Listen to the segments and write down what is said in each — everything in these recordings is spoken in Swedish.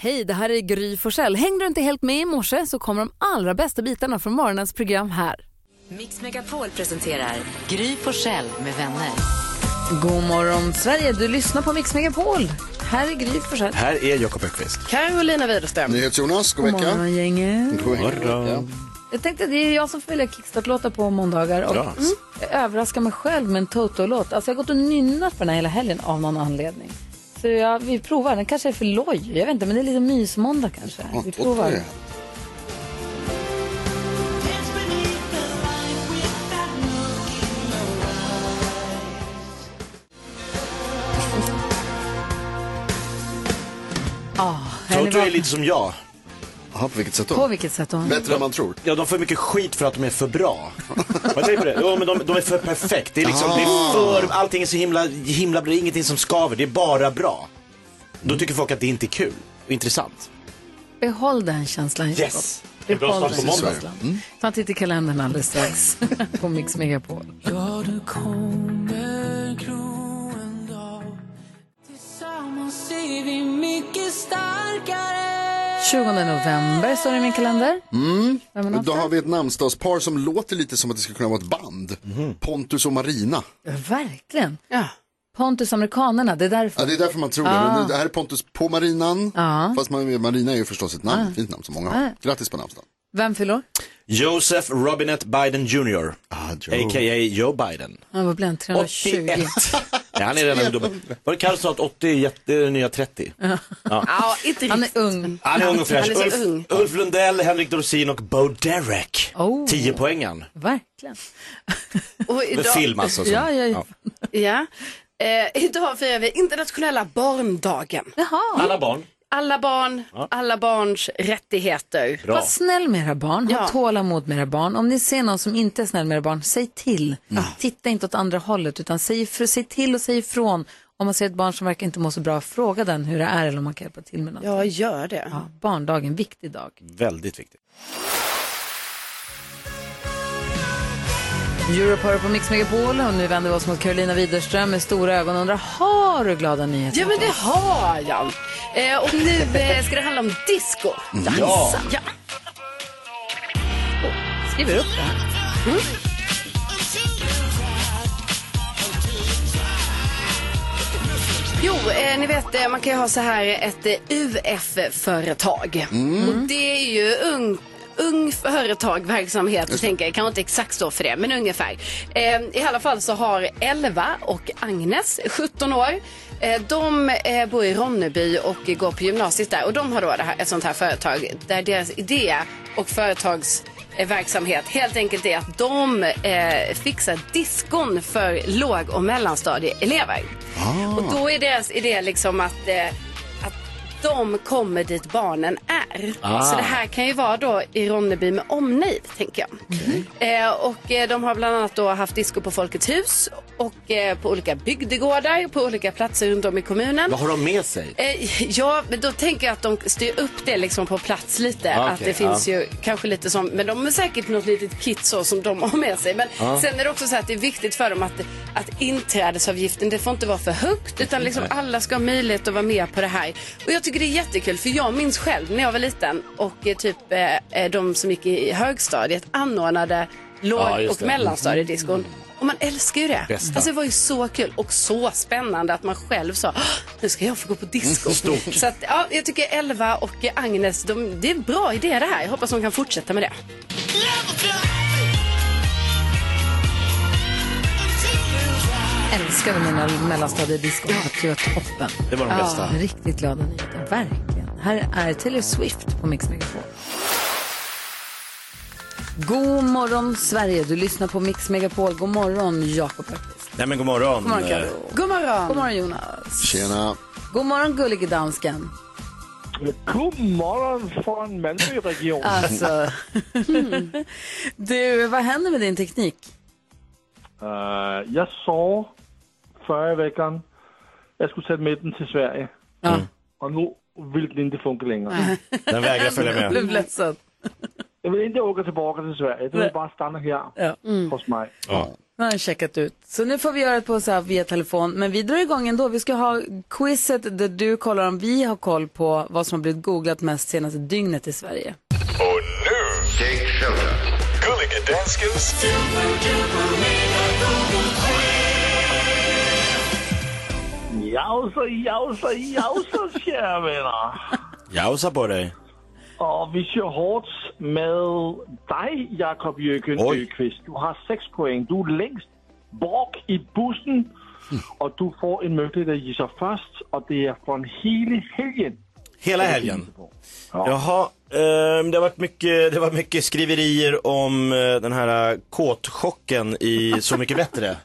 Hej, det här är Gry Forssell. Hängde du inte helt med i morse så kommer de allra bästa bitarna från morgonens program här. Mix Megapol presenterar Gry Forssell med vänner. God morgon Sverige, du lyssnar på Mix Megapol. Här är Gry Forssell. Här är Jakob Öqvist. Carolina Widerström. NyhetsJonas, god God vecka. morgon gänget. God vecka. Jag tänkte det är jag som får välja kickstart-låtar på måndagar och mm, jag överraskar mig själv med en Toto-låt. Alltså jag har gått och nynnat på den här hela helgen av någon anledning. Så jag, vi provar, den kanske är för loj, jag vet inte, men det är lite mysmåndag kanske. Vi provar. det. Ah, Toto är lite som jag. Jaha, på vilket sätt På då? vilket sätt då? Bättre än man tror. Ja, de får mycket skit för att de är för bra. Vad tänker på det? Jo, men de, de är för perfekt. Det är liksom, det är för, allting är så himla, himla bra, det är ingenting som skaver, det är bara bra. Då tycker folk att det inte är kul och intressant. Behåll den känslan, Jakob. Yes! Det är bra Behåll start på den måndag. känslan. Ta en titt i kalendern alldeles strax på Mix Megapol. 20 november står det i min kalender. Mm. Då har vi ett namnsdagspar som låter lite som att det skulle kunna vara ett band. Pontus och Marina. Ja, Verkligen. Ja. Pontus amerikanerna, det är därför. Ja, det är därför man tror det. Men det här är Pontus på Marinan. Ja. Fast man, Marina är ju förstås ett namn, fint namn som många har. Grattis på namnsdagen. Vem fyller? Joseph Robinette Biden Jr. Ah, Joe. A.k.a. Joe Biden. Ja, vad blir han? 320? 81. ja, han är redan dubbel. Var det Carro sa att 80 är jätte, nya 30? Ja, inte Han är ung. Han är ung och fräsch. Han är så Ulf, ung. Ulf Lundell, Henrik Dorsin och Bo Derek. Oh. 10 poängen. Verkligen. Och Med idag, film alltså. som- Ja, ja, ja. ja. Eh, idag firar vi internationella barndagen. Jaha. Alla barn. Alla barn, alla barns rättigheter. Bra. Var snäll med era barn, ha Ja. tålamod med era barn. Om ni ser någon som inte är snäll med era barn, säg till. Titta inte åt andra hållet, utan säg, för, säg till och säg ifrån. Om man ser ett barn som verkar inte må så bra, fråga den hur det är eller om man kan hjälpa till med något. Ja, gör det. Ja, barndagen, viktig dag. Väldigt viktigt. Europar på Mix Megapol och nu vänder vi oss mot Carolina Widerström med stora ögon och undrar, har du glada nyheter? Ja, men det har jag. Eh, och nu eh, ska det handla om disco. Ja. Ja. Skriver upp det här. Jo, eh, ni vet eh, man kan ju ha så här ett eh, UF-företag. Och det är ju ung företagverksamhet, tänker jag. Kanske inte exakt stå för det, men ungefär. Eh, I alla fall så har Elva och Agnes, 17 år, eh, de eh, bor i Ronneby och går på gymnasiet där. Och de har då här, ett sånt här företag där deras idé och företags verksamhet helt enkelt är att de eh, fixar diskon för låg och mellanstadieelever. Och då är deras idé liksom att, eh, att de kommer dit barnen är. Så det här kan ju vara då i Ronneby med omnejd, tänker jag. Eh, och eh, de har bland annat då haft disco på Folkets hus och eh, på olika bygdegårdar, på olika platser runt om i kommunen. Vad har de med sig? Eh, ja, men då tänker jag att de styr upp det liksom på plats lite. Ah, att det finns ju kanske lite som, men de har säkert något litet kit så som de har med sig. Men sen är det också så att det är viktigt för dem att, att inträdesavgiften, det får inte vara för högt utan liksom alla ska ha möjlighet att vara med på det här. Och jag tycker det är jättekul för jag minns själv när jag var liten och eh, typ de som gick i högstadiet anordnade låg Ja, och mellanstadiediskon. Och man älskar ju det. Bästa. Alltså det var ju så kul och så spännande att man själv sa, "Åh, nu ska jag få gå på disco. Stort. Så att, ja, jag tycker Elva och Agnes, de, det är en bra idé det här. Jag hoppas de kan fortsätta med det. Älskade mina tror jag var toppen. Det var de bästa. Riktigt glada nyheter, verkligen. Här är Taylor Swift på Mix Megapol. God morgon Sverige, du lyssnar på Mix Megapol. God morgon Jakob. Nej men god morgon. God morgon Karo. God morgon! God morgon Jonas. Tjena. God morgon gullige dansken. God morgon från Malmöregionen. Alltså. du, vad händer med din teknik? Uh, jag sa förra veckan jag skulle sätta mitten till Sverige. Ja. Och nu vill det inte funka längre. Den vägrar följa Jag blev med. ledsen. Jag vill inte åka tillbaka till Sverige. Jag vill bara stanna här Ja. hos mig. Ja. Nu har checkat ut. Så nu får vi göra det på så här via telefon. Men vi drar igång ändå. Vi ska ha quizet där du kollar om vi har koll på vad som har blivit googlat mest senaste dygnet i Sverige. Och nu, Take shelter. Gullige Danskens Jausa, jausa, jausa, kära vänner. Jausa på dig. Och vi kör hårt med dig, Jakob Jöken Oj. Öqvist. Du har sex poäng. Du är längst bak i bussen. Och du får en möjlighet att gissa först. Och det är från hela helgen. Hela helgen. Jaha, ehm, det har varit mycket, det var mycket skriverier om eh, den här eh, kåtchocken i Så mycket bättre.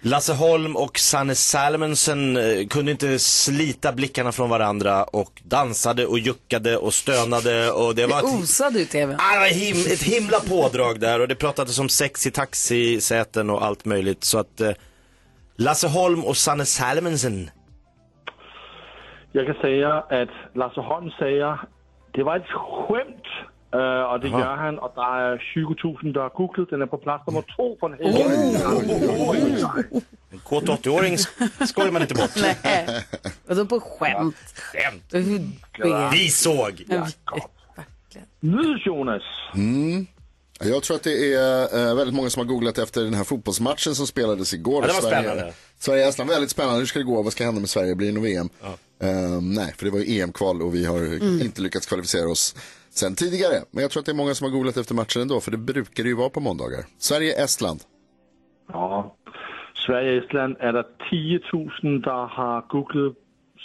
Lasse Holm och Sanne Salmensen eh, kunde inte slita blickarna från varandra och dansade och juckade och stönade och det var Det ett, osade ut tvn. ah, det var him, ett himla pådrag där och det pratades om sex i taxisäten och allt möjligt så att eh, Lasse Holm och Sanne Salmensen Jag kan säga att Lasse Holm säger det var ett skämt. Uh, och det gör han. Och det är 20 000 som har googlat. Den är på plats nummer två från helgen. En kåt 80-åring sk- skojar man inte bort. Nej. Då på skämt. Skämt. Vi såg. Nu Jonas. Jag tror att det är eh, väldigt många som har googlat efter den här fotbollsmatchen som spelades igår. Ja, det var Sverige, spännande. Sverige-Estland, väldigt spännande. Hur ska det gå? Vad ska hända med Sverige? Blir det något VM? Eh, nej, för det var ju EM-kval och vi har inte lyckats kvalificera oss sen tidigare. Men jag tror att det är många som har googlat efter matchen ändå, för det brukar det ju vara på måndagar. Sverige-Estland. Ja. Sverige Estland är det 10 000 som har googlat.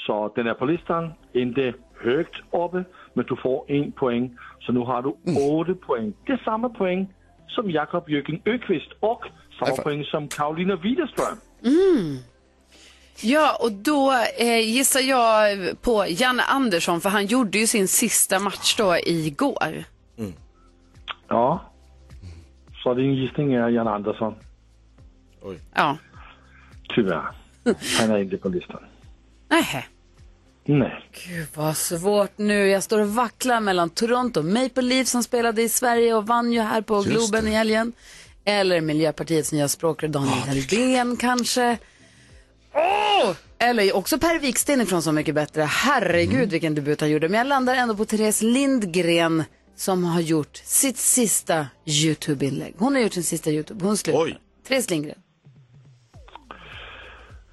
Så den är på listan. Inte högt uppe. Men du får en poäng. Så nu har du åtta poäng. Det är samma poäng som Jakob Jöken Öqvist. Och samma poäng som Karolina Widerström. Ja, och då eh, gissar jag på Janne Andersson för han gjorde ju sin sista match då igår. Ja. Så din gissning är Jan Andersson. Ja. Tyvärr. Han är inte på listan. Nähä. Nej. Gud vad svårt nu. Jag står och vacklar mellan Toronto Maple Leafs som spelade i Sverige och vann ju här på Just Globen det. i helgen. Eller Miljöpartiets nya språkrör Daniel Helldén kanske. Eller också Per Wiksten ifrån Så mycket bättre. Herregud vilken debut han gjorde. Men jag landar ändå på Therese Lindgren som har gjort sitt sista YouTube-inlägg. Hon har gjort sin sista YouTube. Hon slutar. Oj. Therese Lindgren.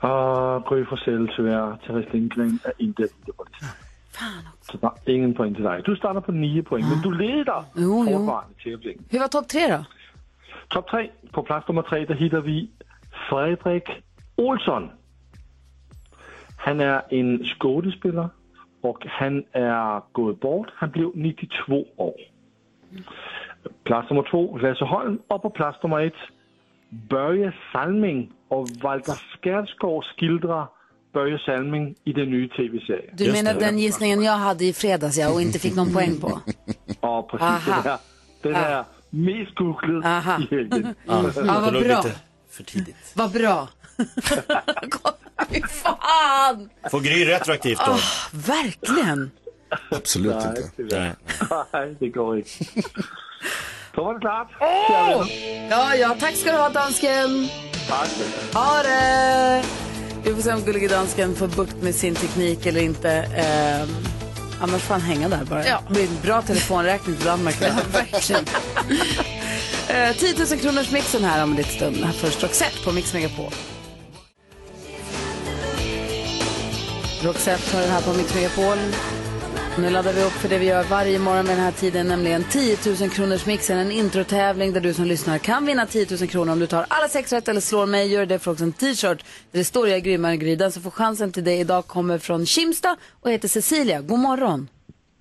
Och Gry Forssell tyvärr. Therese Lindgren är inte på listan. Så det är ingen poäng till dig. Du startar på nio poäng, men du leder Jo, fortfarande tävlingen. Hur var topp tre då? Topp tre. På plats nummer tre, där hittar vi Fredrik Olsson. Han är en skådespelare och han är gått bort. Han blev 92 år. Plats nummer två, Lasse Holm. Och på plats nummer ett, Börje Salming och Walter Skarsgård skildrar Börje Salming i den nya tv-serien. Du menar det. den gissningen jag hade i fredags ja, och inte fick någon poäng på? Ja, precis. Aha. Den är, den är mest googlad Aha. i helgen. Ja, Det vad bra. lite för tidigt. Vad bra. Fy fan! Får Gry retroaktivt då? Verkligen. Absolut inte. Nej. Nej, det går inte. Så var det klart. Ja, ja, tack ska du ha dansken. Tack. Ha det! Vi får se om gullige dansken får bukt med sin teknik eller inte. Eh, annars får han hänga där bara. Ja. Det blir en bra telefonräkning till Danmark. Ja, verkligen. eh, 10 000 kronors mixen här om en liten stund. Här först Roxette på Mix Megapol. Roxette har den här på Mix Megapol. Nu laddar vi upp för det vi gör varje morgon med den här tiden, nämligen 10 000 kronors mixen, en introtävling där du som lyssnar kan vinna 10 000 kronor om du tar alla sex rätt eller slår mig. Gör det för också en t-shirt där det står jag är grymmare än Gry. Den som får chansen till det idag kommer från Kimsta och heter Cecilia. God morgon.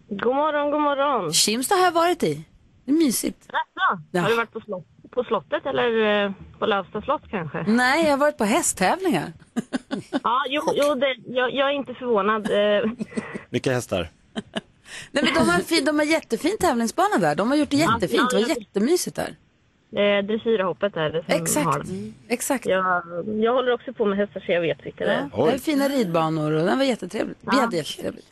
God morgon, god morgon. Kimsta har jag varit i. Det är mysigt. Jaså, Ja. Har du varit på, slott, på slottet eller eh, på Lövsta slott kanske? Nej, jag har varit på hästtävlingar. Ja, jo, jo det, jag, jag är inte förvånad. Eh, Vilka hästar? Nej, men de, har en fin, de har jättefin tävlingsbana där. De har gjort det jättefint. Det var jättemysigt där. eh, dressyrhoppet är det som har Exakt. det. Exakt. Jag, jag håller också på med hästar så jag vet vilka det är. Ja, det är fina ridbanor och den var jättetrevligt. Vi hade jättetrevligt.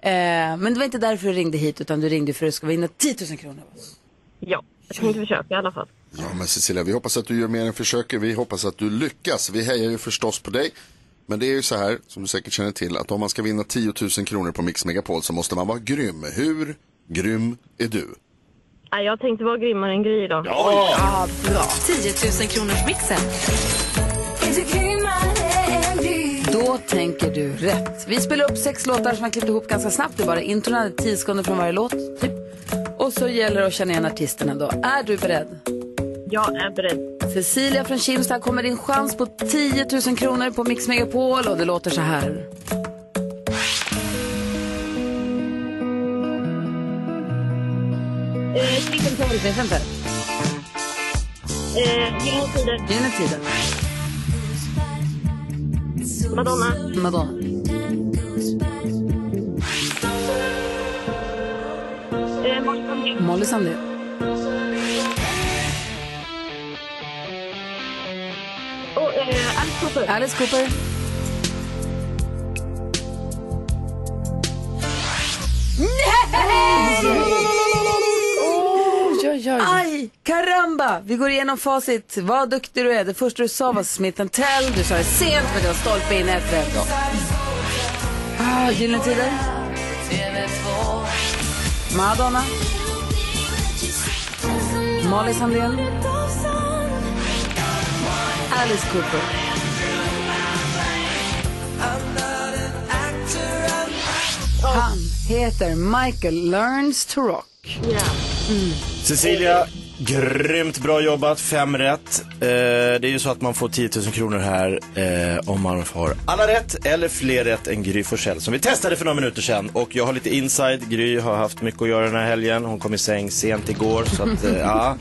Eh, men det var inte därför du ringde hit utan du ringde för att du ska vinna 10 000 kronor av oss. Ja. Jag tänkte försöka i alla fall. Ja, men Cecilia, vi hoppas att du gör mer än försöker. Vi hoppas att du lyckas. Vi hejar ju förstås på dig. Men det är ju så här, som du säkert känner till, att om man ska vinna 10 000 kronor på Mix Megapol så måste man vara grym. Hur grym är du? Nej, Jag tänkte vara grymmare än Gry idag. Ja, bra. 10 000 kronors mixen. Då tänker du rätt. Vi spelar upp sex låtar som jag klippt ihop ganska snabbt. Det är bara introna, 10 sekunder från varje låt. Typ. Och så gäller det att känna igen artisterna då. Är du beredd? Jag är beredd. Cecilia från Kimstad kommer din chans på 10 000 kronor på Mix Megapol och det låter så här. Eh, Vilken är inte. Eh, Gyllene Tider. Gyllene Tider. Madonna. Madonna. Eh. Molly Sandén. Eh, Alice Cooper. Alice Cooper. Oj, oj, oj. Aj, karamba! Vi går igenom facit. Vad duktig du är. Det första du sa var Smith Tell. Du sa det sent, men det var stolpe in ett rätt. Ah, Gyllene Tider. Madonna. Molly Sandén. Alice Cooper. Han heter Michael Learns to Rock. Cecilia, grymt bra jobbat. Fem rätt. Eh, det är ju så att man får 10 000 kronor här eh, om man har alla rätt eller fler rätt än Gry Forssell som vi testade för några minuter sedan. Och jag har lite inside. Gry har haft mycket att göra den här helgen. Hon kom i säng sent igår. Så att, eh, ja.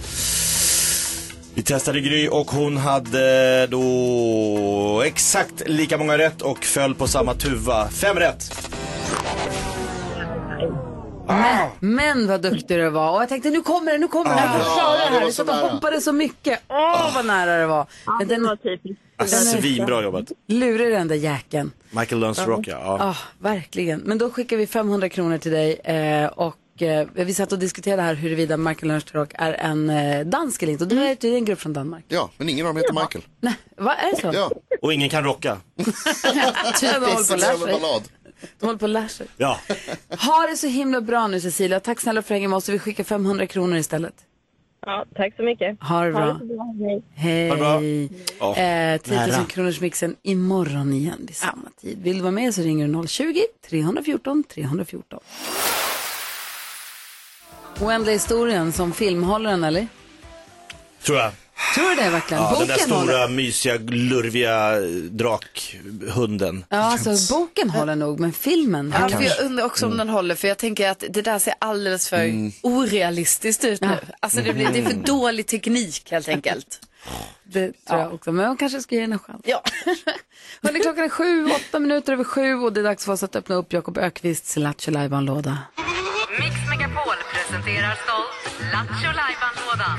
Vi testade Gry och hon hade då exakt lika många rätt och föll på samma tuva. Fem rätt. Men, men vad duktig du var. Och jag tänkte nu kommer det, nu kommer det. Jag får det här. så satt och nära. hoppades så mycket. Åh, vad nära det var. Men den typiskt. Alltså, svinbra jobbat. lurig den där jäkeln. Michael to Rock, ja. ja. Ja, verkligen. Men då skickar vi 500 kronor till dig. Eh, och eh, vi satt och diskuterade här huruvida Michael to Rock är en eh, dansk eller inte. Och du är, du är en grupp från Danmark. Ja, men ingen av dem heter Michael. Nej, vad är det så? Ja, Och ingen kan rocka. De håller på att det är lära sig. ballad. De håller på att lära sig. Ja. Ha det så himla bra nu Cecilia. Tack snälla för att du hänger med oss. Vi skickar 500 kronor istället. Ja, tack så mycket. Ha det bra. Ha det så bra. Hej. Hej. Ha det bra. Ja, eh, 10 000 nära. kronors mixen imorgon igen vid samma tid. Vill du vara med så ringer du 020-314 314. Oändliga historien som film, håller den eller? Tror jag. Tror du det verkligen? Ja, den boken där stora, håller. mysiga, lurviga drakhunden. Ja, alltså boken håller nog, men filmen. Ja, för jag undrar också om den håller, för jag tänker att det där ser alldeles för orealistiskt ut nu. Alltså det, blir, det är för dålig teknik helt enkelt. Det tror jag också. Men man kanske ska ge den en chans. Ja. Hörrni, klockan är sju, åtta minuter över sju och det är dags för oss att öppna upp Jakob Ökvists Lattjo låda Mix Megapol presenterar stolt Lattjo Lajban-lådan.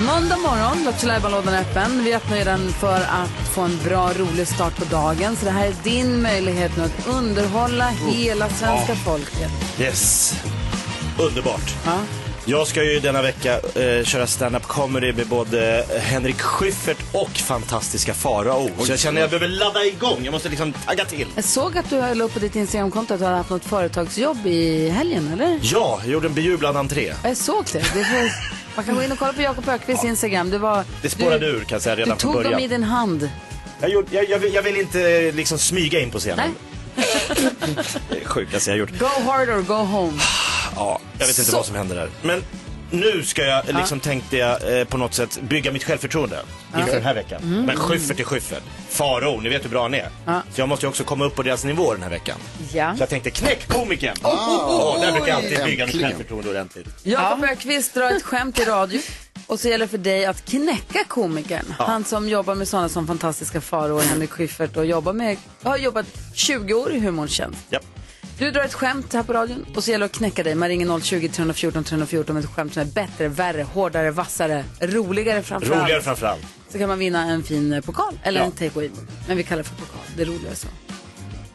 Måndag morgon, Lattjo lådan är öppen. Vi öppnar ju den för att få en bra, rolig start på dagen. Så det här är din möjlighet nu att underhålla hela svenska folket. Yes. Underbart. Ja. Jag ska ju denna vecka eh, köra stand-up comedy med både Henrik Schyffert och fantastiska Farao. Så jag känner att jag behöver ladda igång. Jag måste liksom tagga till. Jag såg att du la upp på ditt Instagramkonto att du hade haft något företagsjobb i helgen, eller? Ja, jag gjorde en bejublad entré. Jag såg det. det får, man kan gå in och kolla på Jakob Ökvists Instagram. Det, var, Det spårade ur kan jag säga du redan från tog dem början. i din hand. Jag, gjorde, jag, jag, vill, jag vill inte liksom smyga in på scenen. Nej. Det är sjukaste jag gjort. Go hard or go home. Ja, jag vet inte Så. vad som händer där. Men nu ska jag, liksom tänkte jag eh, på något sätt bygga mitt självförtroende inför den här veckan. Men Schyffert är Schyffert. Farao, ni vet hur bra han är. Mm. Ja. Så jag måste ju också komma upp på deras nivå den här veckan. Ja. Så jag tänkte, knäck komikern! Oh, där brukar jag alltid bygga mitt Äntligen. självförtroende ordentligt. Jakob Ökvist drar ett skämt i radio. Och så gäller det för dig att knäcka komikern. Han som jobbar med sådana som fantastiska Farao och Henrik Schyffert och jobbar med, har jobbat 20 år i humorns tjänst. Japp. Du drar ett skämt här på radion och så gäller det att knäcka dig. Man ringer 020 314 314 med ett skämt som är bättre, värre, hårdare, vassare, roligare framförallt. Roligare framförallt. så kan man vinna en fin eh, pokal eller Ja. en take away Men vi kallar det för pokal, det är roligare så.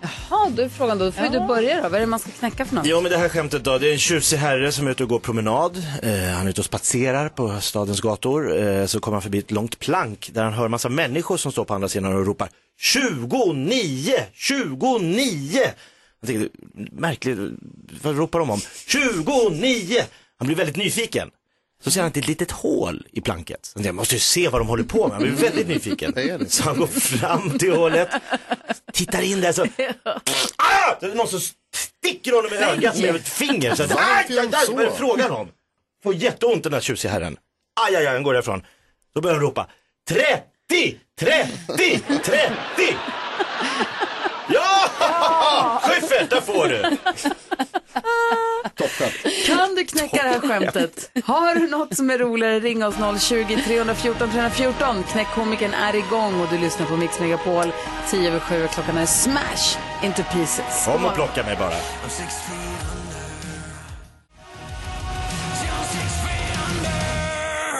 Jaha, då är frågan då, då får ju du börja då. Vad är det man ska knäcka för något? Jo men det här skämtet då, det är en tjusig herre som är ute och går promenad. Eh, han är ute och spatserar på stadens gator. Eh, så kommer han förbi ett långt plank där han hör massa människor som står på andra sidan och ropar 29! 29! Jag tänkte, märkligt, vad ropar de om? 29! Han blir väldigt nyfiken. Så ser han ett litet hål i planket. Han tänker, Jag måste ju se vad de håller på med. Han blir väldigt nyfiken. Så han går fram till hålet, tittar in där så Ah! Det är någon som sticker honom i ögat med ett finger. Så att, aj, aj, aj, vad är det frågan om? Får jätteont den där tjusiga herren. Aj, aj, aj, han går därifrån. Då börjar han ropa 30, 30, 30. Ja! Schyffert, där får du. Toppskämt. Kan du knäcka det här skämtet? Har du något som är roligare, ring oss 020-314 314. Knäckkomikern är igång och du lyssnar på Mix Megapol. 10 över 7 klockan är Smash into pieces. Kom och plocka mig bara.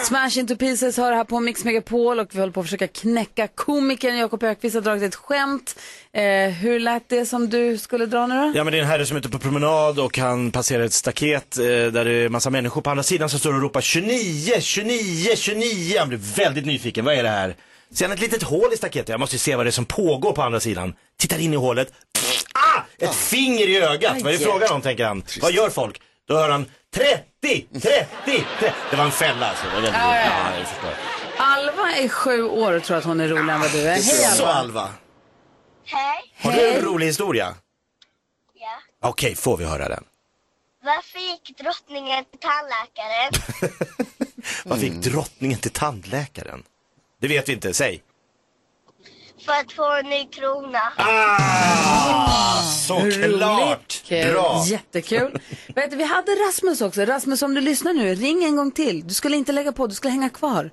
Smash into pieces hör här på Mix Megapol och vi håller på att försöka knäcka komikern Jakob Ökvist har dragit ett skämt. Eh, hur lät det som du skulle dra nu då? Ja men det är en herre som är ute på promenad och han passerar ett staket eh, där det är massa människor på andra sidan som står och ropar 29, 29, 29. Han blir väldigt nyfiken, vad är det här? Ser han ett litet hål i staketet, jag måste se vad det är som pågår på andra sidan. Tittar in i hålet, ah! Ett finger i ögat, vad är det frågan om tänker han. Vad gör folk? Då hör han 30, 30, 30. Det var en fälla alltså. Det var väldigt Ja, ja, ja. ja, jag förstår. Alva är sju år och tror att hon är roligare än vad du är. Hej Så Alva! Alva, Hej. har du en rolig historia? Ja. Okej, får vi höra den? Varför gick drottningen till tandläkaren? Vad fick drottningen till tandläkaren? Det vet vi inte, säg. För att få en ny krona. Ah, såklart! Kul. Bra! Jättekul. Vet du, vi hade Rasmus också. Rasmus, om du lyssnar nu, ring en gång till. Du skulle inte lägga på, du skulle hänga kvar.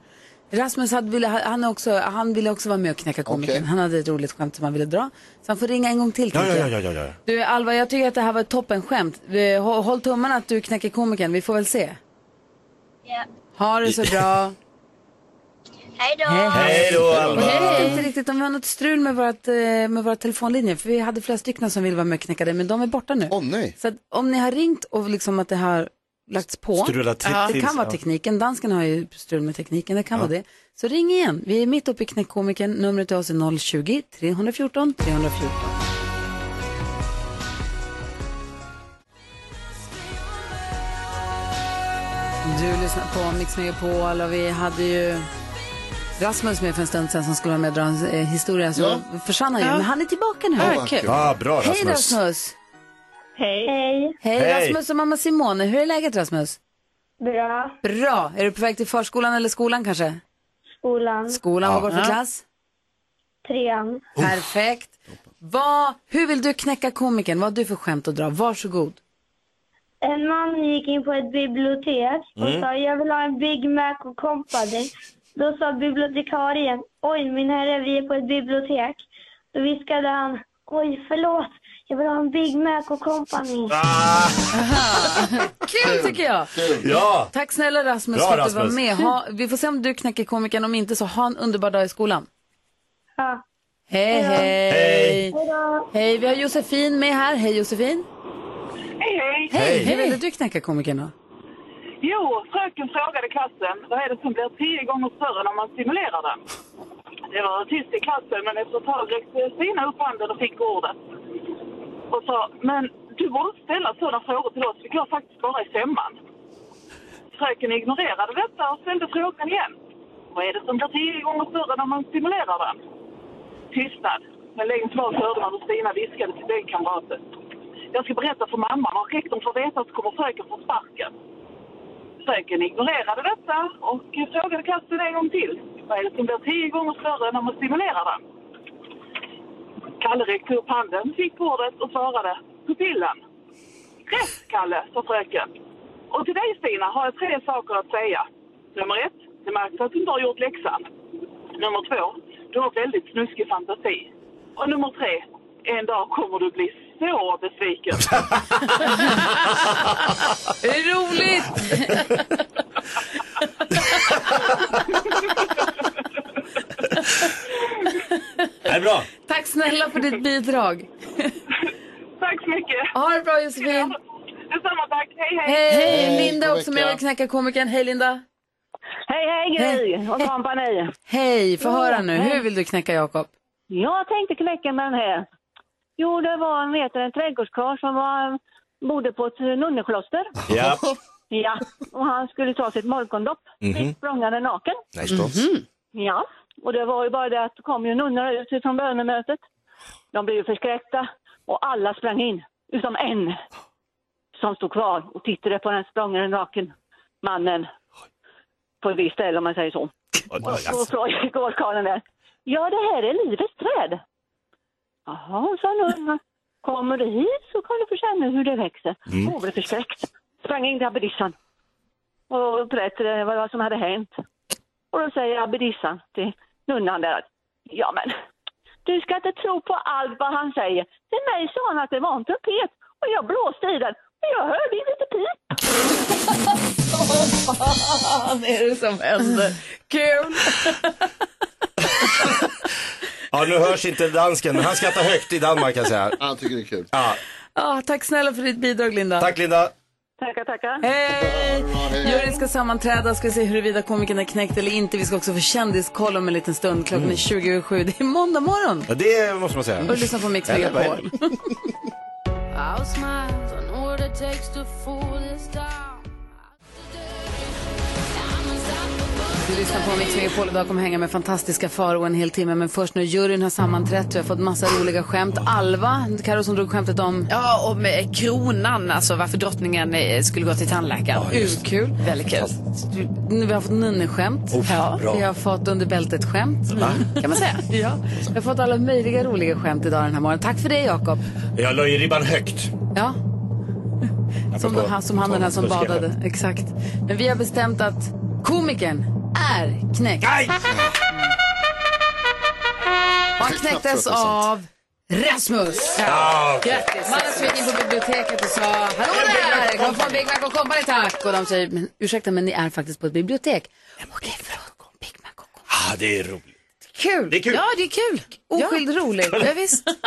Rasmus hade, ville, han, också, han ville också vara med och knäcka komikern. Okej. Han hade ett roligt skämt som han ville dra. Så han får ringa en gång till. Ja, ja, jag. ja, ja, ja. Du, Alva, jag tycker att det här var ett toppenskämt. Håll tummarna att du knäcker komikern. Vi får väl se. Ja. Ha det så bra. Hej då. Hej, då, Och Alva! jag vet inte riktigt om vi har något strul med, vårat, eh, med våra telefonlinjer. För vi hade flera stycken som ville vara med och knäcka det, men de är borta nu. Åh nej. Så att om ni har ringt och liksom att det har lagts på. Strulat det kan vara ja. tekniken. Dansken har ju strul med tekniken. Det kan vara det. Så ring igen. Vi är mitt uppe i knäckkomikern. Numret till oss är 020-314 314. Du lyssnar på Mix Megapol och vi hade ju Rasmus med för en stund sedan som skulle vara med och dra en eh, historia. Så Ja. försvann han ju. Men han är tillbaka nu. Ja, kul. Ja, bra Hej Rasmus. Rasmus! Hej. Hej. Hej, Hej. Rasmus och mamma Simone. Hur är läget Rasmus? Bra. Bra. Är du på väg till förskolan eller skolan kanske? Skolan. Skolan, vad går det för klass? Trean. Perfekt. Vad, hur vill du knäcka komikern? Vad har du för skämt att dra? Varsågod. En man gick in på ett bibliotek och sa jag vill ha en Big Mac och Company. Då sa bibliotekarien oj min herre vi är på ett bibliotek. Då viskade han oj förlåt jag vill ha en Big Mac och Company. Kul tycker jag. Ja! Tack snälla Rasmus Bra, för att du var med. Ha, vi får se om du knäcker komikern. Om inte så ha en underbar dag i skolan. Ja. Hej, hej. Hej. Hej, vi har Josefin med här. Hej Josefin. Hej, hej. Hej. Hur ville du knäcka komikern då? Jo, fröken frågade klassen vad är det som blir tio gånger större när man stimulerar den. Det var tyst i klassen, men efter ett tag räckte Stina upp handen och fick ordet. Och sa, men du borde inte ställa sådana frågor till oss, vi går faktiskt bara i femman. Fröken ignorerade detta och ställde frågan igen. Vad är det som blir tio gånger större när man stimulerar den? Tystnad. Men längst bak hörde man hur Stina viskade till bänkkamraten. Jag ska berätta för mamma. och rektorn får veta så kommer fröken få sparken. Fröken ignorerade detta och frågade klassen en gång till. Vad är det som blir tio gånger större när man stimulerar den? Kalle räckte upp handen, fick ordet och svarade pupillen. Rätt, Kalle, sa fröken. Och till dig, Stina, har jag tre saker att säga. Nummer ett, det märks att du inte har gjort läxan. Nummer två, du har väldigt snuskig fantasi. Och nummer tre, en dag kommer du bli så besviken. Roligt! Det är bra. Tack snälla för ditt bidrag. Tack så mycket. Ha det bra Josefin. Detsamma tack. Hej hej. Hej, Hej, Linda också med och knäcka komikern. Hej Linda. Hej, hej Gry och kompani. Hej, få höra nu. Hur vill du knäcka Jakob? Jag tänkte knäcka med den här. Jo, det var en, vet, en trädgårdskarl som var, bodde på ett nunnekloster. Ja. Ja, och han skulle ta sitt morgondopp. Mhm. Språngande naken. Nej, förstås. Ja, och det var ju bara det att det kom ju nunnor ut från bönemötet. De blev ju förskräckta och alla sprang in, utom en som stod kvar och tittade på den språngande naken mannen på ett visst ställe om man säger så. Och då frågade gårdkarlen där. Ja, det här är livets träd. Jaha, sa nunnan. Kommer du hit så kan du få känna hur det växer. Hon blev förskräckt. Sprang in till abbedissan och berättade vad som hade hänt. Och då säger abbedissan till nunnan där att ja men du ska inte tro på allt vad han säger. Till mig sa han att det var en trumpet och jag blåste i den och jag hörde inte pip. Vad är det som händer? Kul! Ja, nu hörs inte dansken, men han skrattar högt i Danmark kan jag säga. Han tycker det är kul. Ja. Ah, tack snälla för ditt bidrag Linda. Tack Linda. Tackar, tackar. Hej! hej. Juryn ska sammanträda, ska se huruvida komikern är knäckt eller inte. Vi ska också få kändiskoll om en liten stund. Klockan är 27. Det är måndag morgon. Ja, det måste man säga. Och lyssna på Mix Megapol. Du lyssnar på Mix Megapol idag kommer hänga med fantastiska Faro en hel timme. Men först nu, juryn har sammanträtt. Vi har fått massa roliga skämt. Alva, Karo som drog skämtet om... Ja, och med kronan, alltså varför drottningen eh, skulle gå till tandläkaren. Urkul. Väldigt kul. Nu, Vi har fått nunneskämt. Ja. bra. Vi har fått under bältet-skämt. Kan man säga. Ja. Vi har fått alla möjliga roliga skämt idag den här morgonen. Tack för det Jakob. Jag la ju ribban högt. Ja. Som, som han den här som badade. Exakt. Men vi har bestämt att komikern är knäckt. Nej! Han att knäcktes det är av Rasmus. Ja, Grattis! Mannen som gick in på biblioteket och sa Hallå där, få en Big Mac och Company tack? Och de säger, men ursäkta men ni är faktiskt på ett bibliotek. Okej, förlåt. Big Mac och Company. ah, det är roligt. Kul! Det är kul. Ja, det är kul. Oskild roligt. Ja, visst.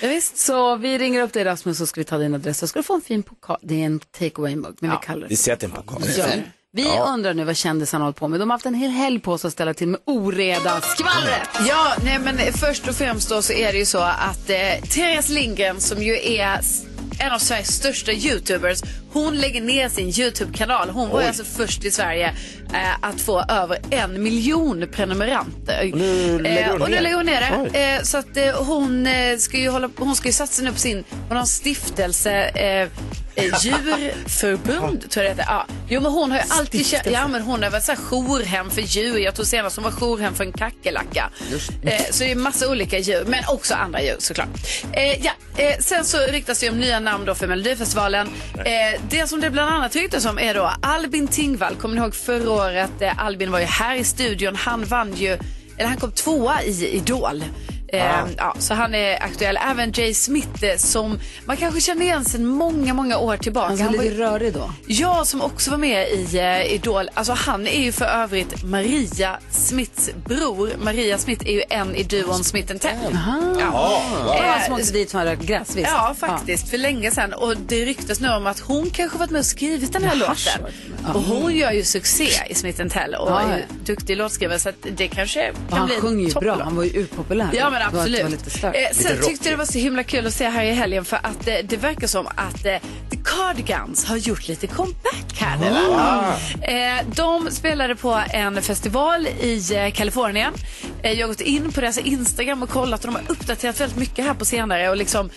Ja, visst. Så vi ringer upp dig Rasmus så ska vi ta din adress. Så ska du få en fin pokal. Det är en take away-mugg, men vi kallar det Vi sätter en pokal. Ja. Vi undrar nu vad kändisarna håller på med. De har haft en hel helg på sig att ställa till med oreda. Skvallret! Ja, nej men först och främst då så är det ju så att eh, Therese Lindgren som ju är en av Sveriges största YouTubers, hon lägger ner sin YouTube-kanal. Hon var ju alltså först i Sverige eh, att få över en miljon prenumeranter. nu lägger hon eh, och nu lägger hon ner det. Eh, så att eh, hon, eh, ska ju hålla, hon ska ju satsa nu på sin, hon har en stiftelse eh, djurförbund, tror jag det heter. Ja. Jo, men hon har ju alltid kä- ja, men hon har varit så här jourhem för djur. Jag tror senast hon var jourhem för en kackerlacka. Eh, så det är massa olika djur, men också andra djur såklart. Eh, ja. eh, sen så ryktas det om nya namn då för Melodifestivalen. Eh, det som det bland annat ryktas om är då Albin Tingvall. Kommer ni ihåg förra året? Eh, Albin var ju här i studion. Han vann ju, eller han kom tvåa i Idol. Eh, ja, så han är aktuell. Även Jay Smith eh, som man kanske känner igen sedan många, många år tillbaka. Han var Han var lite rörig då. Ja, som också var med i eh, Idol. Alltså han är ju för övrigt Maria Smiths bror. Maria Smith är ju en i duon Smith Tell. Ja. Det var han Eh, som åkte dit för att gräs, visst? Ja, faktiskt. För länge sedan. Och det ryktas nu om att hon kanske varit med och skrivit den här Jaha, låten. Och hon gör ju succé i Smith Tell och Ja, är ju duktig låtskrivare så att det kanske kan han bli en sjunger ju bra. Han var ju urpopulär. Ja men var- absolut. Var lite stört. Eh, sen rockigt. tyckte jag det var så himla kul att se här i helgen för att eh, det verkar som att eh, The Cardigans har gjort lite comeback här nu. Eh, de spelade på en festival i eh, Kalifornien. Eh, jag har gått in på deras Instagram och kollat och de har uppdaterat väldigt mycket här på senare och liksom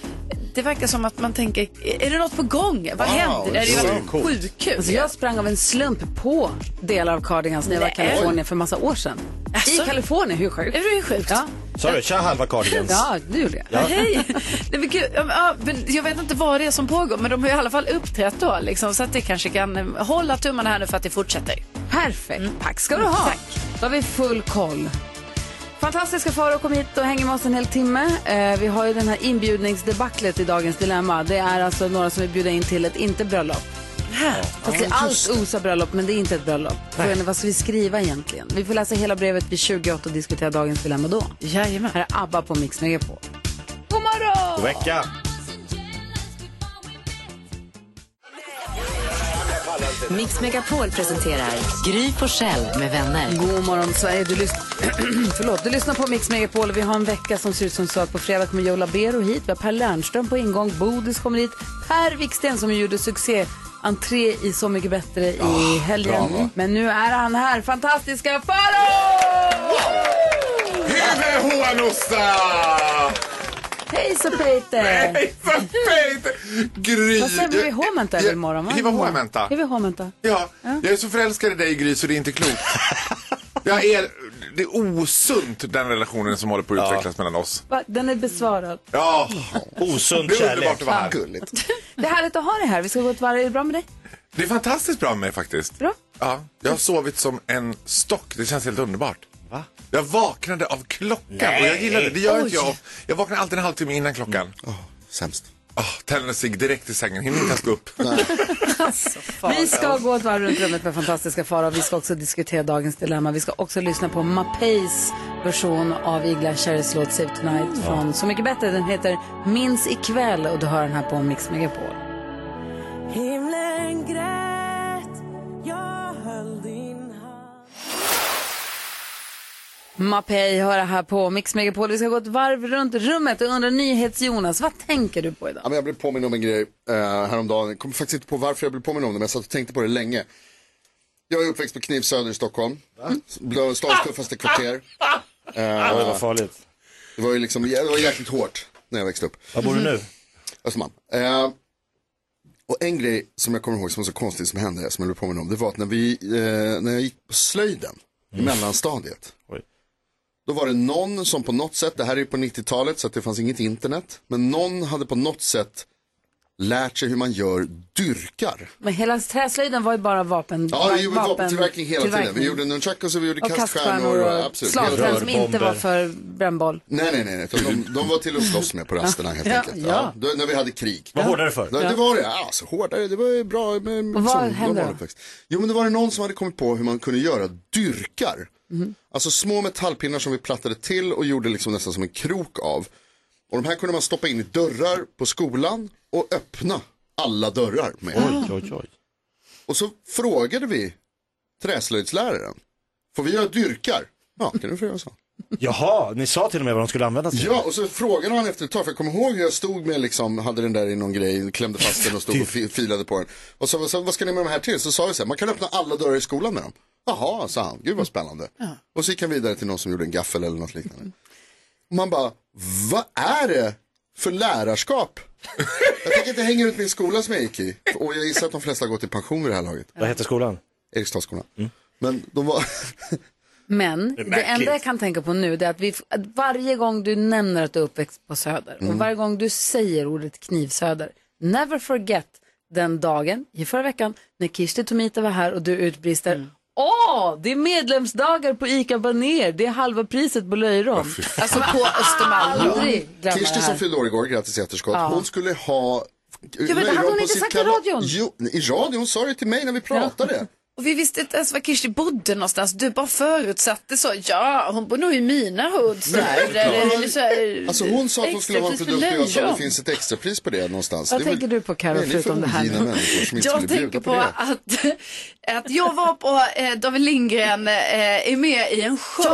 det verkar som att man tänker, är det något på gång? Vad Wow, händer? Det är ju det coolt. sjukt kul. Alltså jag sprang av en slump på delar av Cardigans när jag var i. Kalifornien för massa år sedan. Alltså? I Kalifornien, hur sjukt? Det är ju sjukt. Ja, Sa du? Tja halva cardigans. ja det gjorde jag. Ja. Hej! Nej, men gud, ja, jag vet inte vad det är som pågår men de har i alla fall uppträtt då liksom, så att det kanske kan eh, hålla tummarna här nu för att det fortsätter. Perfekt. Tack ska du ha. Tack. Då har vi full koll. Fantastiska Farao kom hit och hänger med oss en hel timme. Eh, vi har ju den här inbjudningsdebaclet i dagens dilemma. Det är alltså några som vill bjuda in till ett inte-bröllop. Fast det är allt osar bröllop, men det är inte ett bröllop. Frågan är vad ska vi skriva egentligen? Vi får läsa hela brevet vid 28 och diskutera dagens dilemma då. Jajamän. Här är ABBA på Mix Megapol. God morgon! God vecka. Mix Megapol presenterar Gry Forssell med vänner. God morgon Sverige, du, lys- Förlåt, du lyssnar på Mix Megapol. Vi har en vecka som ser ut som så att på fredag kommer Joe Labero hit, vi har Per Lernström på ingång, Bodis kommer hit, Per Wiksten som gjorde succé. Entré i Så mycket bättre i helgen. Men nu är han här, fantastiska Farao! Hyvä huonosta! Hejsa Peter! Hejsan Peter! Gry! Vad säger vi? Väl imorgon va? Hyvä huomenta. Hyvä huomenta. Ja, jag är så förälskad i dig Gry så det är inte klokt. Jag är, det är osunt den relationen som håller på att utvecklas mellan oss. Va? Den är besvarad. Ja, Osund det är kärlek. underbart att vara här. Gulligt. Det är härligt att ha dig här. Vi ska gå ett varv. Är det bra med dig? Det är fantastiskt bra med mig faktiskt. Bra. Ja, jag har sovit som en stock. Det känns helt underbart. Jag vaknade av klockan och jag gillar det. Det gör inte jag. Jag vaknar alltid en halvtimme innan klockan. Sämst. Oh, tänder cigg direkt i sängen, hinner inte ens gå upp. Vi ska gå ett varv runt rummet med fantastiska Farao. Vi ska också diskutera dagens dilemma. Vi ska också lyssna på Mapeis version av Igla Cherrys låt Save Tonight från Så mycket bättre. Den heter Minns ikväll och du hör den här på Mix Megapol. Himlen grät, Mapei hör det här på Mix Megapol. Vi ska gå ett varv runt rummet och undrar NyhetsJonas, vad tänker du på idag? Ja, men jag blev påminn om en grej eh, häromdagen. Jag kommer faktiskt inte på varför jag blev påminn om det, men jag satt och tänkte på det länge. Jag är uppväxt på Knivsöder i Stockholm. Mm. Stadens tuffaste kvarter. Eh, Oj, vad farligt. det var ju liksom, det var jäkligt hårt när jag växte upp. Var bor du nu? Östermalm. Eh, och en grej som jag kommer ihåg som var så konstigt som hände, som jag blev påminn om, det var att när, vi, eh, när jag gick på slöjden i mellanstadiet. Oj. Då var det någon som på något sätt, det här är ju på 90-talet så att det fanns inget internet, men någon hade på något sätt lärt sig hur man gör dyrkar. Men hela träslöjden var ju bara vapen. Ja, vi gjorde vapen- vapentillverkning hela tiden. tillverkning. Vi gjorde nunchakus och vi gjorde och kaststjärnor. och absolut. slagträn som inte var för brännboll. Nej, nej, nej. nej. De, de var till att slåss med på rasterna helt Ja, enkelt. ja. Ja. Då, när vi hade krig. Vad hårdare för? Ja. Det var det, alltså hårdare, det var ju bra. Men, Och vad som- hände då? Jo men det var det någon som hade kommit på hur man kunde göra dyrkar. Mhm. Alltså små metallpinnar som vi plattade till och gjorde liksom nästan som en krok av. Och de här kunde man stoppa in i dörrar på skolan och öppna alla dörrar med. Oj, oj, oj. Och så frågade vi träslöjdsläraren, får vi göra dyrkar? Ja, kan du få göra så. Jaha, ni sa till och med vad de skulle användas till. Ja, och så frågade han efter ett tag, för jag kommer ihåg hur jag stod med liksom, hade den där i någon grej, klämde fast den och stod och fi- filade på den. Och så, så vad ska ni med de här till? Så sa vi så här, man kan öppna alla dörrar i skolan med dem. Jaha, sa han, gud vad spännande. Och så gick han vidare till någon som gjorde en gaffel eller något liknande. Och man bara, vad är det för lärarskap? jag tänker inte hänga ut min skola som jag gick i. Och jag gissar att de flesta har gått i pension vid det här laget. Vad heter skolan? Eriksdalsskolan. Men de var, Men det, märkligt. enda jag kan tänka på nu det är att, vi, att varje gång du nämner att du är uppväxt på Söder Mm. och varje gång du säger ordet knivsöder, never forget den dagen i förra veckan när Kirsti Tomita var här och du utbrister Mm. Åh, det är medlemsdagar på ICA Baner, det är halva priset på löjrom. Alltså på Östermalm. Det Kirsti som fyllde år igår, grattis i efterskott. Ja. Hon skulle ha men det hade hon på inte sagt i radion. Jo, i radion, hon sa det till mig när vi pratade. Och vi visste inte ens var Kirsti bodde någonstans. Du bara förutsatte så. Ja, hon bor nog i mina hoods där. lite så här, Alltså hon sa att hon skulle ha en produkt och jag sa att det finns ett extrapris på det någonstans. Vad Det är väl- tänker du på, för förutom det här Jag tänker på på att, att jag var på eh, David Lindgren eh, är med i en show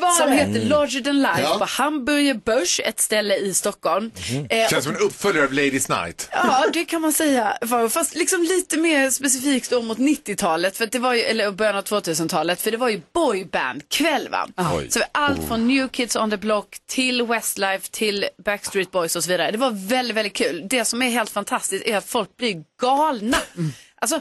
Ja, som det? heter Larger than life Ja. på Hamburger Börs, ett ställe i Stockholm. Eh, Känns som en uppföljare av Ladies Night. Ja, det kan man säga. Fast liksom lite mer specifikt då mot 90-talet, för det var ju, eller början av 2000-talet, för det var ju boybandkväll va? Så allt från New Kids on the Block till Westlife till Backstreet Boys och så vidare. Det var väldigt, väldigt kul. Det som är helt fantastiskt är att folk blir galna. Alltså,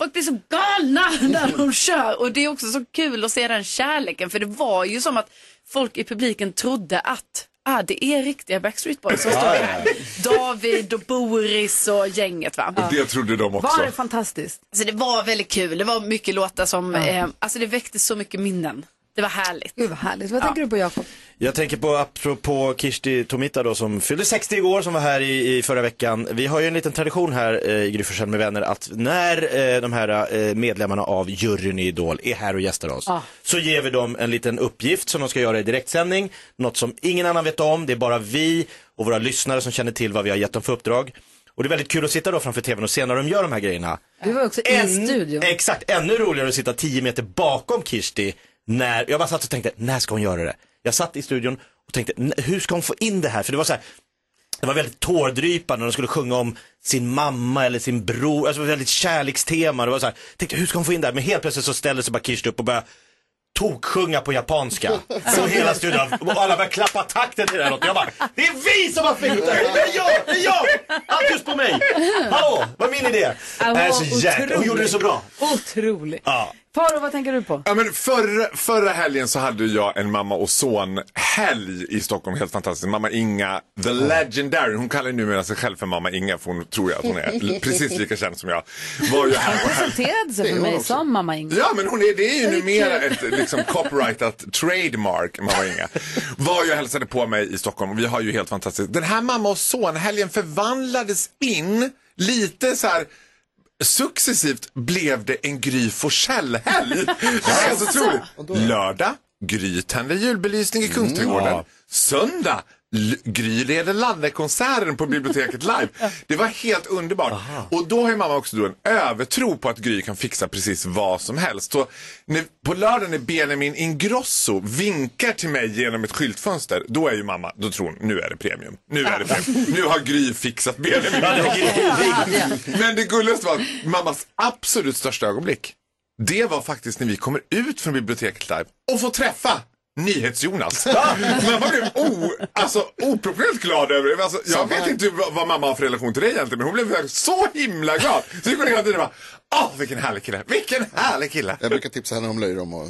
folk blir så galna när de kör och det är också så kul att se den kärleken, för det var ju som att folk i publiken trodde att Ah, det är riktiga Backstreet Boys som står här. David och Boris och gänget va. Och det trodde de också. Var det fantastiskt? Alltså det var väldigt kul. Det var mycket låtar som, eh, alltså det väckte så mycket minnen. Det var härligt. Gud vad härligt. Vad tänker du på Jakob? Jag tänker på, apropå Kirsti Tomita då som fyllde 60 igår, som var här i, i förra veckan. Vi har ju en liten tradition här eh, i Gry med vänner att när eh, de här eh, medlemmarna av juryn i Idol är här och gästar oss, Ah. så ger vi dem en liten uppgift som de ska göra i direktsändning. Något som ingen annan vet om, det är bara vi och våra lyssnare som känner till vad vi har gett dem för uppdrag. Och det är väldigt kul att sitta då framför tvn och se när de gör de här grejerna. Du var också i studion. Exakt, ännu roligare att sitta 10 meter bakom Kirsti när, jag bara satt och tänkte, när ska hon göra det? Jag satt i studion och tänkte, "N- hur ska hon få in det här? För det var så här, det var väldigt tårdrypande när de skulle sjunga om sin mamma eller sin bror, alltså väldigt kärlekstema. Det var så här, tänkte hur ska hon få in det här? Men helt plötsligt så ställde sig bara Kirsti upp och började toksjunga på japanska. Så hela studion, och alla började klappa takten till det här låten. Jag bara, det är vi som har fixat det! Det är jag! Det är jag! Allt just på mig! Hallå, vad är min idé? Vad så jäkla, hon gjorde det så bra. Otroligt. Ja. Faro, vad tänker du på? Ja, men förra, förra helgen så hade jag en mamma och son helg i Stockholm, helt fantastiskt. Mamma Inga, the legendary, hon kallar numera sig själv för mamma Inga för hon tror ju att hon är precis lika känd som jag. Var ju här Han presenterade sig för mig som mamma Inga. Ja, men hon är, det är ju numera ett liksom, copyrightat trademark, mamma Inga. Var ju hälsade på mig i Stockholm och vi har ju helt fantastiskt. Den här mamma och son-helgen förvandlades in lite så här Successivt blev det en Gry Forssell-helg. Det är helt otroligt. Lördag, Gry tänder julbelysning i Kungsträdgården. Söndag, Gry leder Lannekonserten på biblioteket live. Det var helt underbart. Och då har ju mamma också då en övertro på att Gry kan fixa precis vad som helst. Så när, på lördag när Benjamin Ingrosso vinkar till mig genom ett skyltfönster, då är ju mamma, då tror hon, nu är det premium. Nu är det premium. Nu har Gry fixat Benjamin Ingrosso. Men det gulligaste var att mammas absolut största ögonblick, det var faktiskt när vi kommer ut från biblioteket live och får träffa NyhetsJonas. mamma blev o, alltså, oproportionerligt glad över det. Alltså, jag vet inte vad, mamma har för relation till dig egentligen, men hon blev så himla glad. Så gick hon hela tiden bara, åh vilken härlig kille, vilken härlig kille. Jag brukar tipsa henne om löjrom och...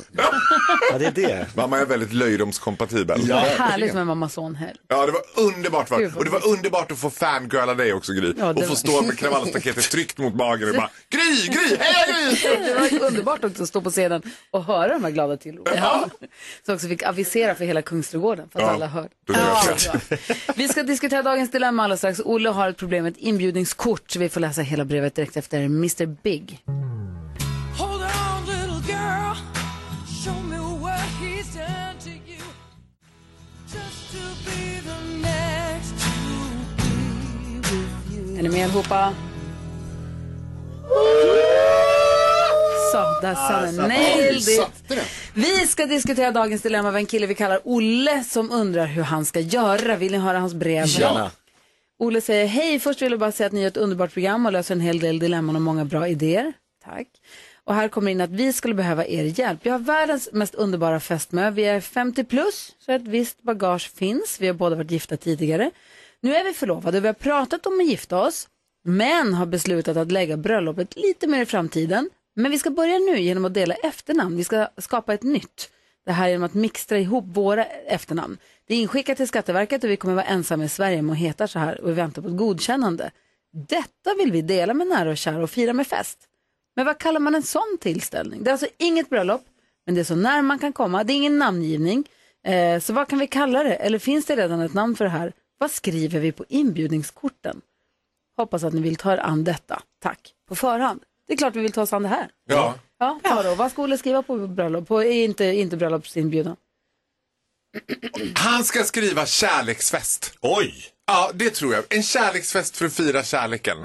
Ja, det är det. Mamma är väldigt löjromskompatibel. Vad härligt med mamma son helg. Ja, det var underbart. Va? Gud, vad Och det var underbart att få fangirla dig också, Gry. Ja, det och få var- stå med kravallstaketet tryckt mot magen och bara, Gry, Gry, heja Gry! Det var underbart också att stå på scenen och höra de här glada tillropen. Ja. Så också fick avisera för hela Kungsträdgården för att Ja, alla hörde. Ja, bra. Vi ska diskutera dagens dilemma alldeles strax. Olle har ett problem med ett inbjudningskort. Vi får läsa hela brevet direkt efter Mr Big. Hold on, little girl. Show me what he's done to you. Just to be the next to be with you. Är ni med allihopa? Så, där sa den. Nailed it. Vi ska diskutera dagens dilemma med en kille vi kallar Olle som undrar hur han ska göra. Vill ni höra hans brev? Gärna. Olle säger, hej, först vill jag bara säga att ni gör ett underbart program och löser en hel del dilemman och många bra idéer. Tack. Och här kommer in att vi skulle behöva er hjälp. Jag har världens mest underbara fästmö. Vi är 50 plus, så ett visst bagage finns. Vi har båda varit gifta tidigare. Nu är vi förlovade och vi har pratat om att gifta oss, men har beslutat att lägga bröllopet lite mer i framtiden. Men vi ska börja nu genom att dela efternamn. Vi ska skapa ett nytt. Det här genom att mixtra ihop våra efternamn. Det är inskickat till Skatteverket och vi kommer vara ensamma i Sverige med att heta så här och vi väntar på ett godkännande. Detta vill vi dela med nära och kära och fira med fest. Men vad kallar man en sån tillställning? Det är alltså inget bröllop, men det är så när man kan komma. Det är ingen namngivning. Eh, så vad kan vi kalla det? Eller finns det redan ett namn för det här? Vad skriver vi på inbjudningskorten? Hoppas att ni vill ta er an detta. Tack på förhand. Det är klart vi vill ta oss an det här. Ja. Ja, Faro, vad ska Olle skriva på bröllop? På, inte, inte bröllopsinbjudan. Han ska skriva kärleksfest. Oj! Ja, det tror jag. En kärleksfest för att fira kärleken.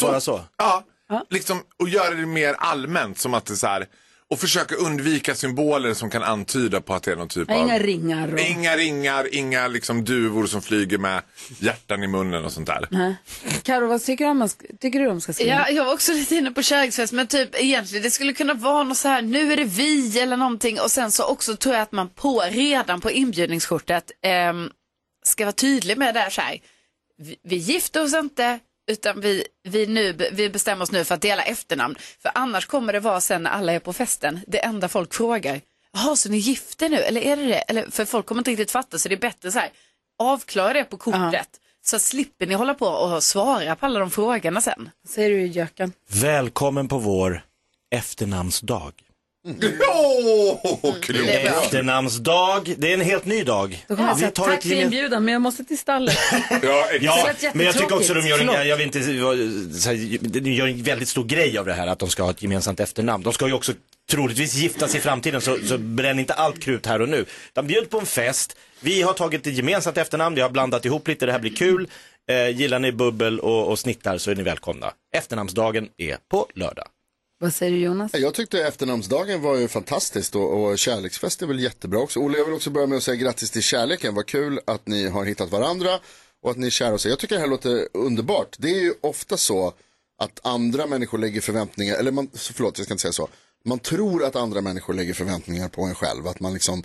Bara så? Ja, liksom, och göra det mer allmänt som att det är så här. Och försöka undvika symboler som kan antyda på att det är någon typ av... inga ringar. Och... Inga ringar, inga liksom duvor som flyger med hjärtan i munnen och sånt där. Nej. Karo, vad tycker du om, man ska- tycker du om ska skriva? Ja, jag var också lite inne på kärleksfest, men typ egentligen det skulle kunna vara något så här, nu är det vi eller någonting och sen så också tror jag att man på, redan på inbjudningskortet ehm, ska vara tydlig med det här så här, vi, vi gifter oss inte utan vi, vi, nu, vi bestämmer oss nu för att dela efternamn. För annars kommer det vara sen när alla är på festen, det enda folk frågar, jaha så ni gifter nu eller är det det? Eller, för folk kommer inte riktigt fatta så det är bättre så här, avklara det på kortet. Så slipper ni hålla på och svara på alla de frågorna sen. Säger du i göken? Välkommen på vår efternamnsdag. Åh, klokt. Efternamnsdag, det är en helt ny dag. Då jag Vi säga tar tack för gemen- inbjudan men jag måste till stallet. Ja, Ja, exakt. men jag tycker också de gör en, jag vill inte, så här, de gör en väldigt stor grej av det här att de ska ha ett gemensamt efternamn. De ska ju också troligtvis gifta sig i framtiden så, så bränn inte allt krut här och nu. De bjöd på en fest, vi har tagit ett gemensamt efternamn, vi har blandat ihop lite, det här blir kul. Eh, gillar ni bubbel och, och snittar så är ni välkomna. Efternamnsdagen är på lördag. Vad säger du Jonas? Jag tyckte efternamnsdagen var ju fantastiskt och, och kärleksfest är väl jättebra också. Olle, jag vill också börja med att säga grattis till kärleken. Vad kul att ni har hittat varandra och att ni är kära. Jag tycker det här låter underbart. Det är ju ofta så att andra människor lägger förväntningar, eller man, förlåt jag ska inte säga så. Man tror att andra människor lägger förväntningar på en själv. Att man liksom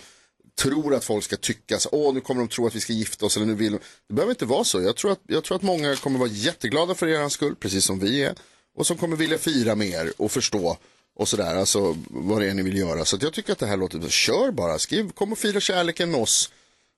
tror att folk ska tycka så, åh nu kommer de tro att vi ska gifta oss eller nu vill de. Det behöver inte vara så. Jag tror att, jag tror att många kommer vara jätteglada för er skull, precis som vi är. Och som kommer vilja fira med er och förstå och sådär, alltså vad det är ni vill göra. Så att jag tycker att det här låter, kör bara, skriv, kom och fira kärleken med oss.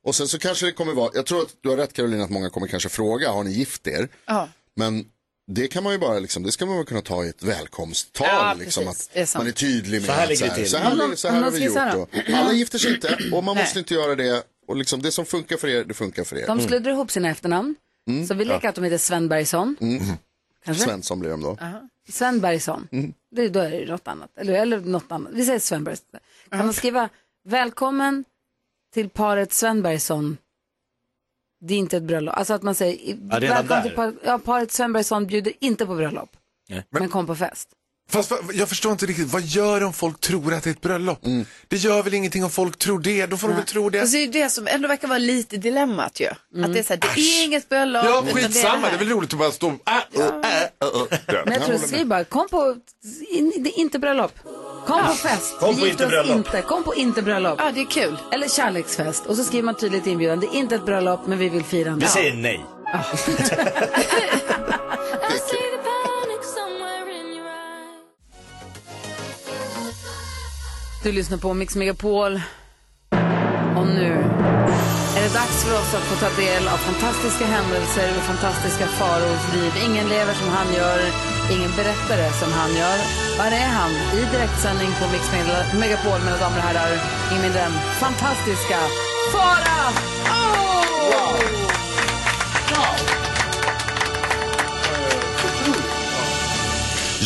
Och sen så kanske det kommer vara, jag tror att du har rätt Carolina att många kommer kanske fråga, har ni gift er? Ja. Men det kan man ju bara, liksom, det ska man väl kunna ta i ett välkomsttal, Ja, liksom, att är man är tydlig med Så här att ligger det till. Så här, så här har vi gjort. så Och alla gifter sig inte och man måste inte göra det. Och liksom, det som funkar för er, det funkar för er. De sluddrar ihop sina efternamn. Så vi leker att de heter Sven Bergsson. Kanske? Svensson blir de då. Sven Bergsson. Mm. Det, då är det något annat. Eller, eller något annat. Vi säger Sven Bergsson. Kan man skriva välkommen till paret Sven Bergsson. Det är inte ett bröllop. Alltså att man säger Ja, välkommen där. till par, ja, paret Sven Bergsson bjuder inte på bröllop. Nej. Men, kom på fest. Fast jag förstår inte riktigt, vad gör om folk tror att det är ett bröllop? Mm. Det gör väl ingenting om folk tror det, då får de väl tro det. Alltså, det är ju det som ändå verkar vara lite dilemmat ju. Att det är så här, det är inget bröllop. Ja, skitsamma, det det är väl roligt att bara stå... Äh, äh, äh, äh, äh. Men jag tror, skriv bara, kom på, in, det är inte bröllop. Kom på fest. Kom Vi på gifter inte oss bröllop. Inte. Kom på inte bröllop. Ja, det är kul. Eller kärleksfest. Och så skriver man tydligt inbjudan, det är inte ett bröllop men vi vill fira ändå. Vi säger nej. Du lyssnar på Mix Megapol. Och nu är det dags för oss att få ta del av fantastiska händelser och fantastiska farors liv. Ingen lever som han gör, ingen berättare som han gör. Var är han? I direktsändning på Mix Megapol, mina damer och herrar. Ingen mindre än fantastiska Farao! Oh!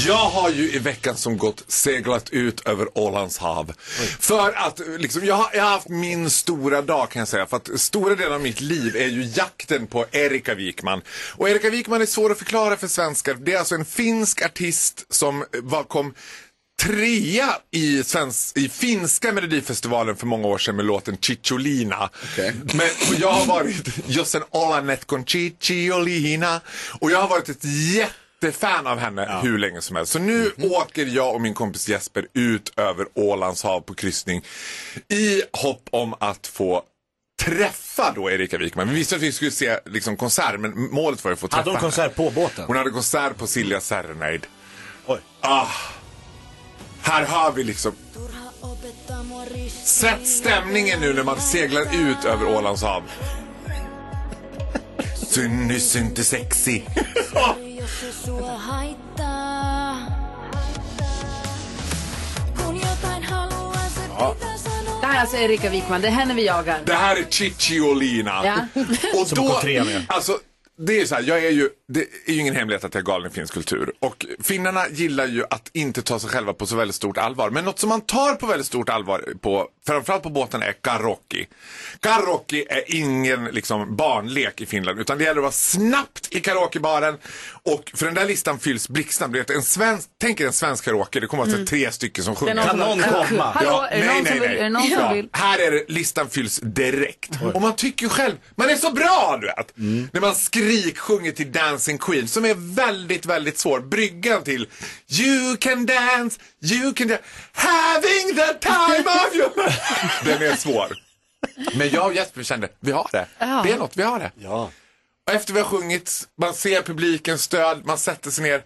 Jag har ju i veckan som gått seglat ut över Ålands hav. För att liksom, jag, har, jag har haft min stora dag kan jag säga. För att stora delar av mitt liv är ju jakten på Erika Wikman. Och Erika Wikman är svår att förklara för svenskar. Det är alltså en finsk artist som var, kom trea i, svensk, i finska melodifestivalen för många år sedan med låten Cicciolina. Men och jag har varit just en Olanet con Cicciolina. Och jag har varit ett jättefan av henne hur länge som helst. Så nu åker jag och min kompis Jesper ut över Ålands hav på kryssning i hopp om att få träffa då Erika Wikman. Vi visste att vi skulle se liksom, konsert men målet var att få träffa Hade de henne. konsert på båten? Hon hade konsert på Silja Serenade. Oj. Ah, här har vi liksom... Sätt stämningen nu när man seglar ut över Ålands hav. Synny, inte sexy. Det här är alltså Erika Wikman, det är henne vi jagar. Det här är Cicciolina. Ja. Och Som med. alltså, det är så här, jag är ju, det är ju ingen hemlighet att jag är galen i finsk kultur. Och finnarna gillar ju att inte ta sig själva på så väldigt stort allvar. Men något som man tar på väldigt stort allvar, på, framförallt på båten, är karaoke. Karaoke är ingen liksom, barnlek i Finland, utan det gäller att vara snabbt i karaokebaren. Och för den där listan fylls blixtsnabbt. En svensk, tänk er en svensk karaoke, det kommer att vara Mm. tre stycken som sjunger. Kan någon komma? Hallå, är det någon som vill- är det någon som ja, vill? Här är det, listan fylls direkt. Och man tycker ju själv, man är så bra du vet. När man skriksjunger till Dancing Queen som är väldigt, väldigt svår. Bryggan till You can dance, you can dance, having the time of your Den är svår. Men jag och Jesper kände, vi har det. Ja. Det är något, vi har det. Ja. Efter vi har sjungit, man ser publikens stöd, man sätter sig ner.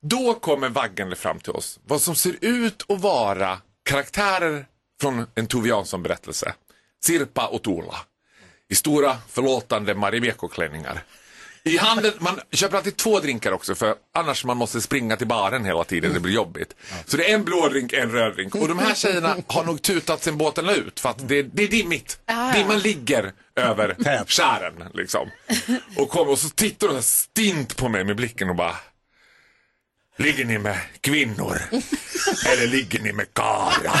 Då kommer vaggande fram till oss. Vad som ser ut att vara karaktärer från en Tove Jansson-berättelse. Sirpa och Tuula. I stora förlåtande Marimekko-klänningar. I handen, man köper alltid två drinkar också för annars man måste springa till baren hela tiden, det blir jobbigt. Så det är en blå drink, en röd drink. Och de här tjejerna har nog tutat sen båten la ut för att det, det är dimmigt. Ah. Dimman ligger över skären liksom. Och, kom, och så tittar de stint på mig med blicken och bara Ligger ni med kvinnor? Eller ligger ni med karlar?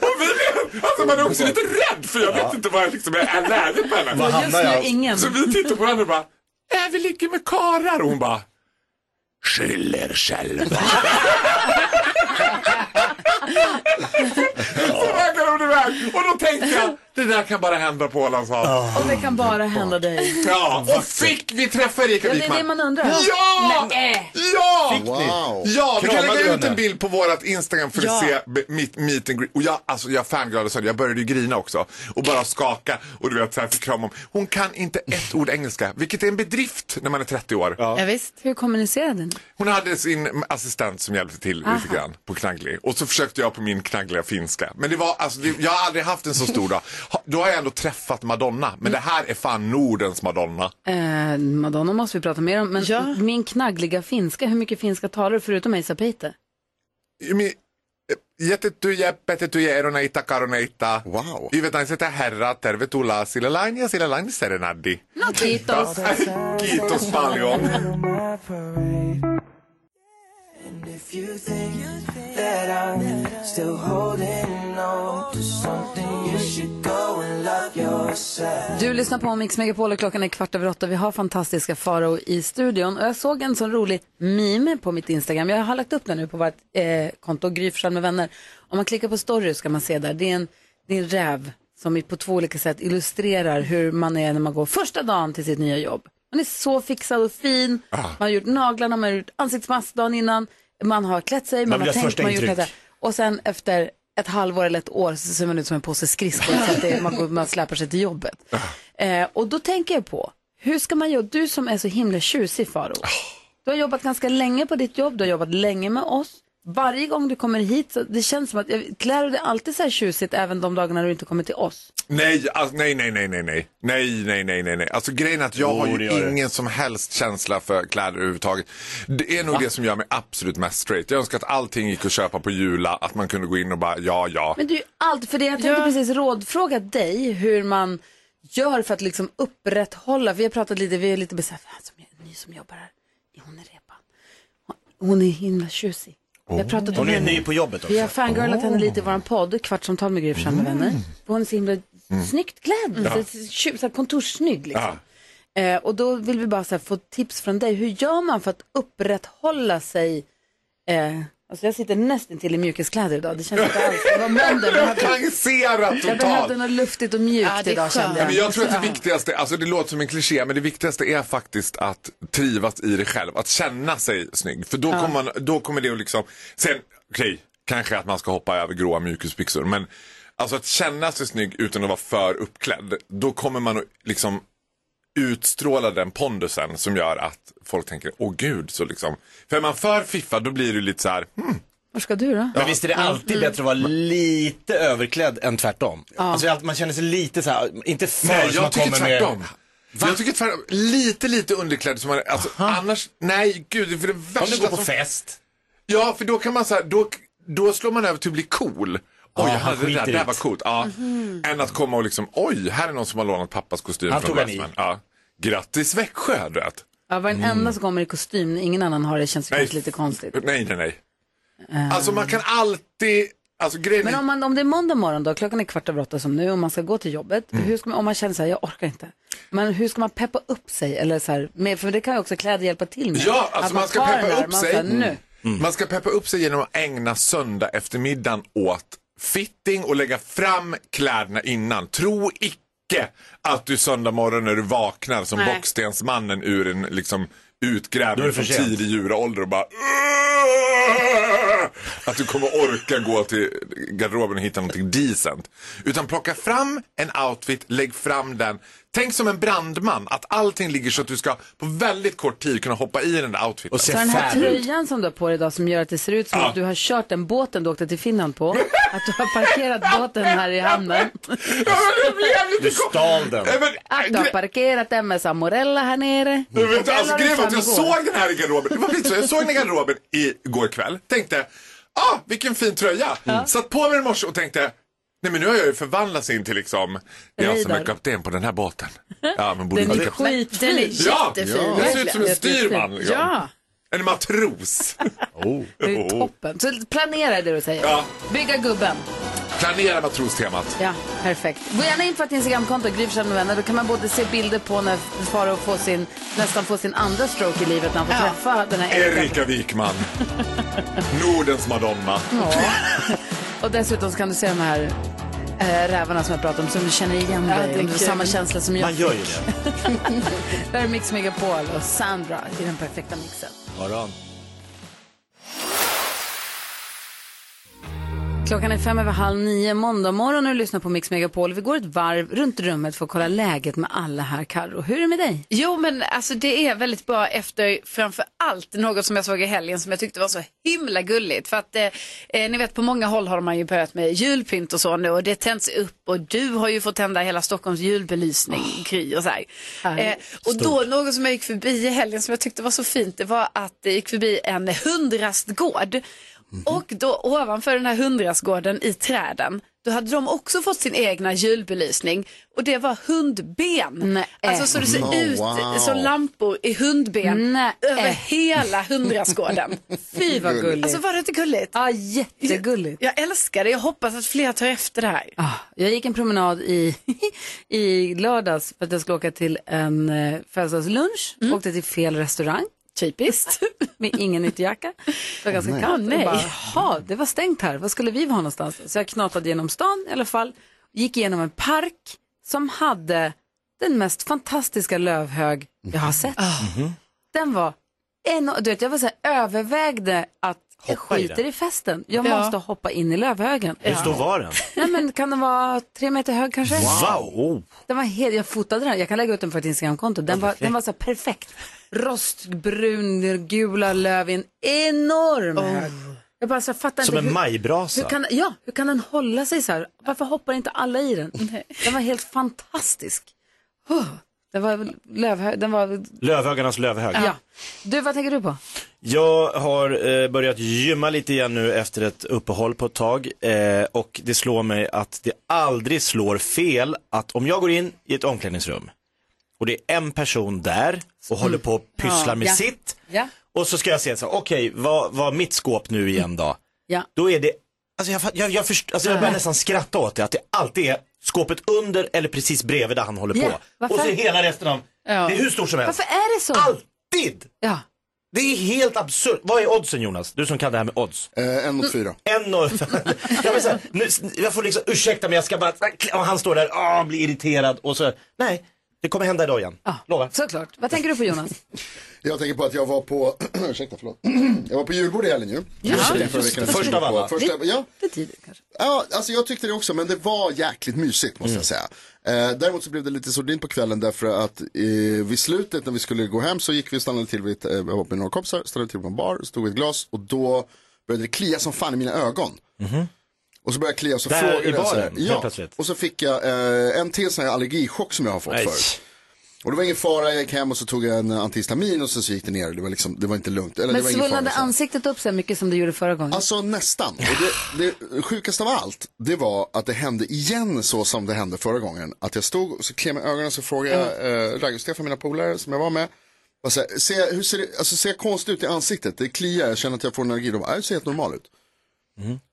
Och vi blev- Alltså man är också lite rädd för jag vet inte vad jag liksom är är närhet med henne. Var hamnar jag? Ingen. Så vi tittar på varandra och bara, äh, vi ligger med karlar. Och hon bara, skyll er själva. Så vägrar hon iväg. Och då tänkte jag, det där kan bara hända på Ålands hav. Och det kan bara hända dig. Ja, och fick vi träffa Erika Ja, det är det man undrar. Ja! Nej. Ja! Fick ni? Wow. Ja, vi kan lägga ut en bild på vårat Instagram för att Ja. se mitt meet and greet. Och jag, alltså, jag fangirlade sönder, jag började ju grina också. Och bara skaka och du vet så här fick krama om. Hon kan inte ett ord engelska, vilket är en bedrift när man är 30 år. Ja, visst. Hur kommunicerade ni? Hon hade sin assistent som hjälpte till Aha. lite grann på knagglig. Och så försökte jag på min knaggliga finska. Men det var, alltså, det, jag har aldrig haft en så stor dag. Då har jag ändå träffat Madonna. Men det här är fan Nordens Madonna. Eh, Madonna måste vi prata mer om, men Ja. min knaggliga finska, hur mycket finska talar du förutom Esa Peite? Mi, jättetyjä, petetyjä, eroneita, karoneita. Wow. Yvetaiset herra, tervetuloa sille lain ja sille lain serenadi. No, kiitos. Kiitos paljon. If you think that I'm still holding on to something, you should go and love yourself. Du lyssnar på Mix Megapol och klockan är kvart över åtta. Vi har fantastiska Farao i studion. Och jag såg en sån rolig meme på mitt Instagram. Jag har lagt upp den nu på vårt eh, konto, Gry Forssell med vänner. Om man klickar på story ska man se där. Det är en, det är en räv som på två olika sätt illustrerar hur man är när man går första dagen till sitt nya jobb. Man är så fixad och fin. Ah. Man har gjort naglarna, man har gjort ansiktsmask dagen innan. Man har klätt sig, man, Man har ha tänkt, man har gjort detta. Och sen efter ett halvår eller ett år så ser man ut som en påse skridskor. så att det, man, går, man släpar sig till jobbet. Eh, och då tänker jag på, hur ska man göra, du som är så himla tjusig Faro. Du har jobbat ganska länge på ditt jobb, du har jobbat länge med oss. Varje gång du kommer hit, så det känns som att, klär du dig alltid så här tjusigt även de dagarna du inte kommer till oss? Nej, alltså, nej, nej, nej, nej, nej, nej, nej, nej, nej, nej. Alltså grejen är att jag Jo, har ju gör det. ingen som helst känsla för kläder överhuvudtaget. Det är nog det som gör mig absolut mest straight. Jag önskar att allting gick att köpa på Jula, att man kunde gå in och bara, ja, ja. Men du, allt, för det, jag tänkte precis rådfråga dig hur man gör för att liksom upprätthålla, vi har pratat lite, vi är lite besatta, är ny som jobbar här, hon är repan. Hon- Hon är himla tjusig. Har pratat om Hon är henne. ny på jobbet också. Vi har fangirlat henne lite i vår podd, Kvartsamtal med Gry Forssell med vänner. Hon är så himla snyggt klädd, Ja. så, så, så här kontorssnygg liksom. Eh, och då vill vi bara här, få tips från dig. Hur gör man för att upprätthålla sig? Eh, alltså jag sitter nästan till i mjukiskläder idag. Det känns inte alls. Det var måndag. Jag tangerar Jag behövde totalt. något luftigt och mjukt Ja, idag kände Ja, jag. men jag tror att det viktigaste, alltså det låter som en kliché, men det viktigaste är faktiskt att trivas i det själv. Att känna sig snygg. För då, kommer, man, då kommer det att liksom, sen, okej, kanske att man ska hoppa över gråa mjukisbyxor, men alltså att känna sig snygg utan att vara för uppklädd, då kommer man att liksom utstråla den pondusen som gör att folk tänker, åh gud, så liksom. För är man för fiffad då blir det lite så här, hmm, Var ska du då? Men visst är det alltid bättre att vara lite överklädd än tvärtom? Alltså att man känner sig lite så här, inte för Nej, jag man tycker kommer tvärtom. med... Jag tycker tvärtom. Lite, lite underklädd. Som man, alltså, annars, nej, gud, för det Om värsta du går på som- fest. Ja, för då kan man så här, då, då slår man över till att bli cool. Oj, Ja, jag hade det där, det där var coolt. Ja. Än att komma och liksom, oj, här är någon som har lånat pappas kostym Han från. Westman. Ja. Grattis Växjö, du vet. Jag var den enda som kommer i kostym. Ingen annan har det. känns Nej. faktiskt lite konstigt. Nej, nej, nej. Alltså man kan alltid, alltså grejen Men är- om, man, om det är måndag morgon då, klockan är kvart över åtta som nu och man ska gå till jobbet. Mm. Hur ska man, om man känner så här, jag orkar inte. Men hur ska man peppa upp sig? Eller så här, med, för det kan ju också kläder hjälpa till med. Ja, Att alltså man ska tar den peppa där, upp man sig. här, nu. Man ska peppa upp sig genom att ägna söndag eftermiddagen åt fitting och lägga fram kläderna innan. Tro icke att du söndag morgon när du vaknar som Nej. bockstensmannen ur en liksom utgrävning från tidig djurålder och bara att du kommer orka gå till garderoben och hitta någonting decent. Utan plocka fram en outfit, lägg fram den, tänk som en brandman, att allting ligger så att du ska på väldigt kort tid kunna hoppa i den där outfiten. Och Så den här tröjan som du har på dig idag som gör att det ser ut som Ja. att du har kört den båten du åkte till Finland på. Att du har parkerat båten här i hamnen. Du stal den. Att du har parkerat den med Samorella här nere. Du vet, alltså, grejen att jag igår. såg den här i garderoben. Det var lite så. Jag såg den i garderoben igår kväll. Tänkte, ah, vilken fin tröja. Satt på mig den i morse och tänkte, nej men nu har jag ju förvandlats in till liksom, det är jag som är kapten på den här båten. Ja, men borde Den är inte- skitfin. Den är Ja, jättefin. jag ser ut som en styrman. Liksom. Ja. En matros. Oh. Det är toppen. Så planera det du säger. Ja. Bygga gubben. Planera matrostemat. Ja, perfekt. Gå gärna in på ett Instagramkonto, Gry med vänner. Då kan man både se bilder på när Farao får sin, nästan får sin andra stroke i livet när han får träffa den här Erika. Erika Wikman. Nordens Madonna. Ja. Och dessutom så kan du se de här äh, rävarna som jag pratade om, som du känner igen Ja, dig. det är samma känsla som jag. Man gör ju det. Där är Mix Megapol och Sandra i den perfekta mixen. Morgon. Klockan är fem över halv nio måndag morgon och du lyssnar på Mix Megapol. Vi går ett varv runt rummet för att kolla läget med alla här. Carro, hur är det med dig? Jo, men alltså det är väldigt bra efter framför allt något som jag såg i helgen som jag tyckte var så himla gulligt. För att eh, eh, ni vet på många håll har man ju börjat med julpynt och så nu och det tänds upp och du har ju fått tända hela Stockholms julbelysning, Gry och så här. Eh, och då något som jag gick förbi i helgen som jag tyckte var så fint det var att det gick förbi en hundrastgård. Och då ovanför den här hundrastgården i träden, då hade de också fått sin egna julbelysning och det var hundben. Nej. Alltså så det ser Oh, ut wow. som lampor i hundben Nej. över hela hundrastgården. Fy vad gulligt. Alltså var det inte gulligt? Ja, jättegulligt. Jag älskar det, jag hoppas att fler tar efter det här. Ah, jag gick en promenad i, i lördags för att jag skulle åka till en eh, födelsedagslunch. Åkte till fel restaurang. Typiskt. Med ingen ytterjacka. Det var ganska kallt. Nej. Och Bara, Jaha, det var stängt här. Vad skulle vi vara någonstans? Så jag knatade genom stan i alla fall. Gick igenom en park som hade den mest fantastiska lövhög jag har sett. Den var en, du vet, jag var så här, övervägde att jag Hoppa i skiter den. i festen. Jag Ja. måste hoppa in i lövhögen. Hur stor var den? Nej men kan den vara tre meter hög kanske? Wow! Oh. Den var helt, jag fotade den, jag kan lägga ut den på ett Instagramkonto. Den var, den var så perfekt. Rostbrun, gula löv i en enorm hög. Jag bara så här, fattar Som inte. en majbrasa. Hur kan, ja, hur kan den hålla sig så här? Varför hoppar inte alla i den? Den var helt fantastisk. Oh, den var lövhög, den var, Lövhögarnas lövhög. ja. Du, vad tänker du på? Jag har eh, börjat gymma lite igen nu efter ett uppehåll på ett tag eh, och det slår mig att det aldrig slår fel att om jag går in i ett omklädningsrum och det är en person där och håller på och pysslar Ja. med Ja. sitt Ja. och så ska jag säga så här, okej, vad vad mitt skåp nu igen då? Ja. Då är det, alltså jag, jag, jag, först, alltså jag börjar nästan skratta åt det, att det alltid är skåpet under eller precis bredvid där han håller Ja, på. varför? Och så är hela resten av, Ja. det är hur stort som helst. Varför är det så? Alltid! Ja. Det är helt absurt. Vad är oddsen Jonas? Du som kan det här med odds. Eh, en mot fyra. En och... jag, vill säga, nu, jag får liksom ursäkta men jag ska bara... Och han står där, ah, blir irriterad och så... Nej, det kommer hända idag igen. Ja, Lovar. såklart. Vad tänker du på Jonas? Jag tänker på att jag var på, ursäkta förlåt. jag var på julbord i helgen ju. Just det, Förra veckan. första av alla. Första, ja, Lite tidigt kanske. Ja, alltså jag tyckte det också, men det var jäkligt mysigt måste jag säga. Eh, däremot så blev det lite sordin på kvällen därför att eh, vid slutet när vi skulle gå hem så gick vi och stannade till vid, ett, eh, jag var med några kompisar, stannade till på en bar, stod vid ett glas och då började det klia som fan i mina ögon. Och så började jag klia och så Där frågade i jag så här, baren, helt ja, plötsligt. och så fick jag eh, en till sån här allergichock som jag har fått Nej. förut. Och det var ingen fara, jag gick hem och så tog jag en antihistamin och sen så gick det ner, det var liksom, det var inte lugnt. Eller, Men det var ingen fara, svullnade så här. ansiktet upp så här mycket som det gjorde förra gången? Alltså nästan. Och det, det sjukaste av allt, det var att det hände igen så som det hände förra gången. Att jag stod och så kliade med ögonen och så frågade jag eh, Ragge och Stefan, mina polare som jag var med. Och så här, ser, hur ser det, alltså ser jag konstigt ut i ansiktet? Det kliar, jag känner att jag får en allergi. De bara, "Nej, det ser helt normal ut.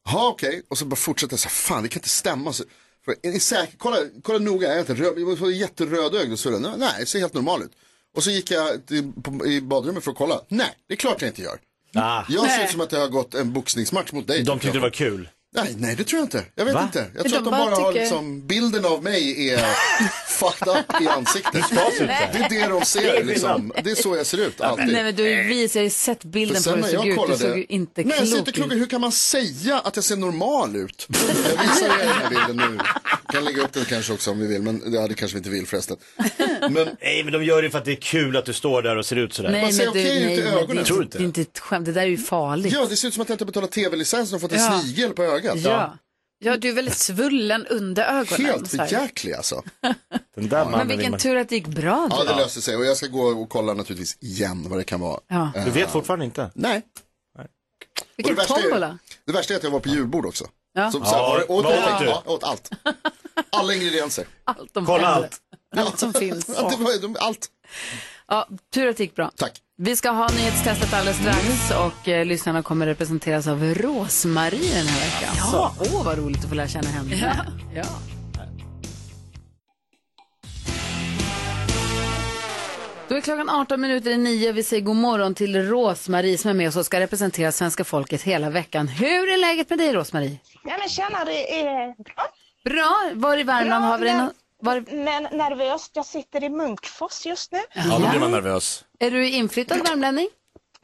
Ja okej, och så bara fortsätter jag fan det kan inte stämma. Så, för, är ni säkra? Kolla, kolla noga, jag är inte röd, jag var jätterödögd och så. där. Nej, det ser helt normal ut. Och så gick jag till, på, i badrummet för att kolla. Nej, det är klart jag inte gör. Ah, Jag ser ut som att jag har gått en boxningsmatch mot dig. de tyckte det var kul. Nej, nej, det tror jag inte. Jag vet Va? inte. Jag De tror att de bara bara har tycker- liksom, bilden av mig är fucked up i ansiktet. ut. Det är det de Det ser liksom. Det är så jag ser ut, alltid. Nej men du har ju jag har sett bilden på sen hur du såg jag ut. Du kollade, såg ju inte nej, jag ser inte klok klok ut. ut. Hur kan man säga att jag ser normal ut? Jag visar er den här bilden nu. Kan lägga upp den kanske också om vi vill, men ja, det kanske vi inte vill förresten. Men Nej men de gör det för att det är kul att du står där och ser ut sådär. Nej Man ser du, okej ut nej, i men det, ögonen. är Tror du inte, inte? det är inte ett skämt, det där är ju farligt. ja, det ser ut som att jag inte har betalat tv-licensen och fått en Ja. snigel på ögat. Ja. Ja, du är väldigt svullen under ögonen. Helt så här. för jäklig alltså. Den där Men mannen vill vilken man... tur att det gick bra då. Ja, det löser sig. Och jag ska gå och kolla naturligtvis igen vad det kan vara. Ja. Du vet fortfarande inte? Nej. Vilken det värsta är- tombola. Det värsta är att jag var på julbord också. Ja. Så, så här, Ja, var det, åt, vad jag, åt du? ja, åt allt. Alla ingredienser. Allt de Kolla allt. Allt som finns. Ja, allt. Ja, tur att det gick bra. Tack. Vi ska ha nyhetstestet alldeles strax och eh, lyssnarna kommer representeras av Rosmarie den här veckan. Ja. Åh, vad roligt att få lära känna henne. Ja. ja. Då är klockan 18 minuter i nio. Vi säger god morgon till Rosmarie som är med oss och ska representera svenska folket hela veckan. Hur är läget med dig Rosmarie? Ja, men tjena, det är bra. Bra. Var i Värmland Bra, har vi dig? men- Var... Men nervöst. Jag sitter i Munkfors just nu. Ja, då blir man nervös. Är du inflyttad värmlänning?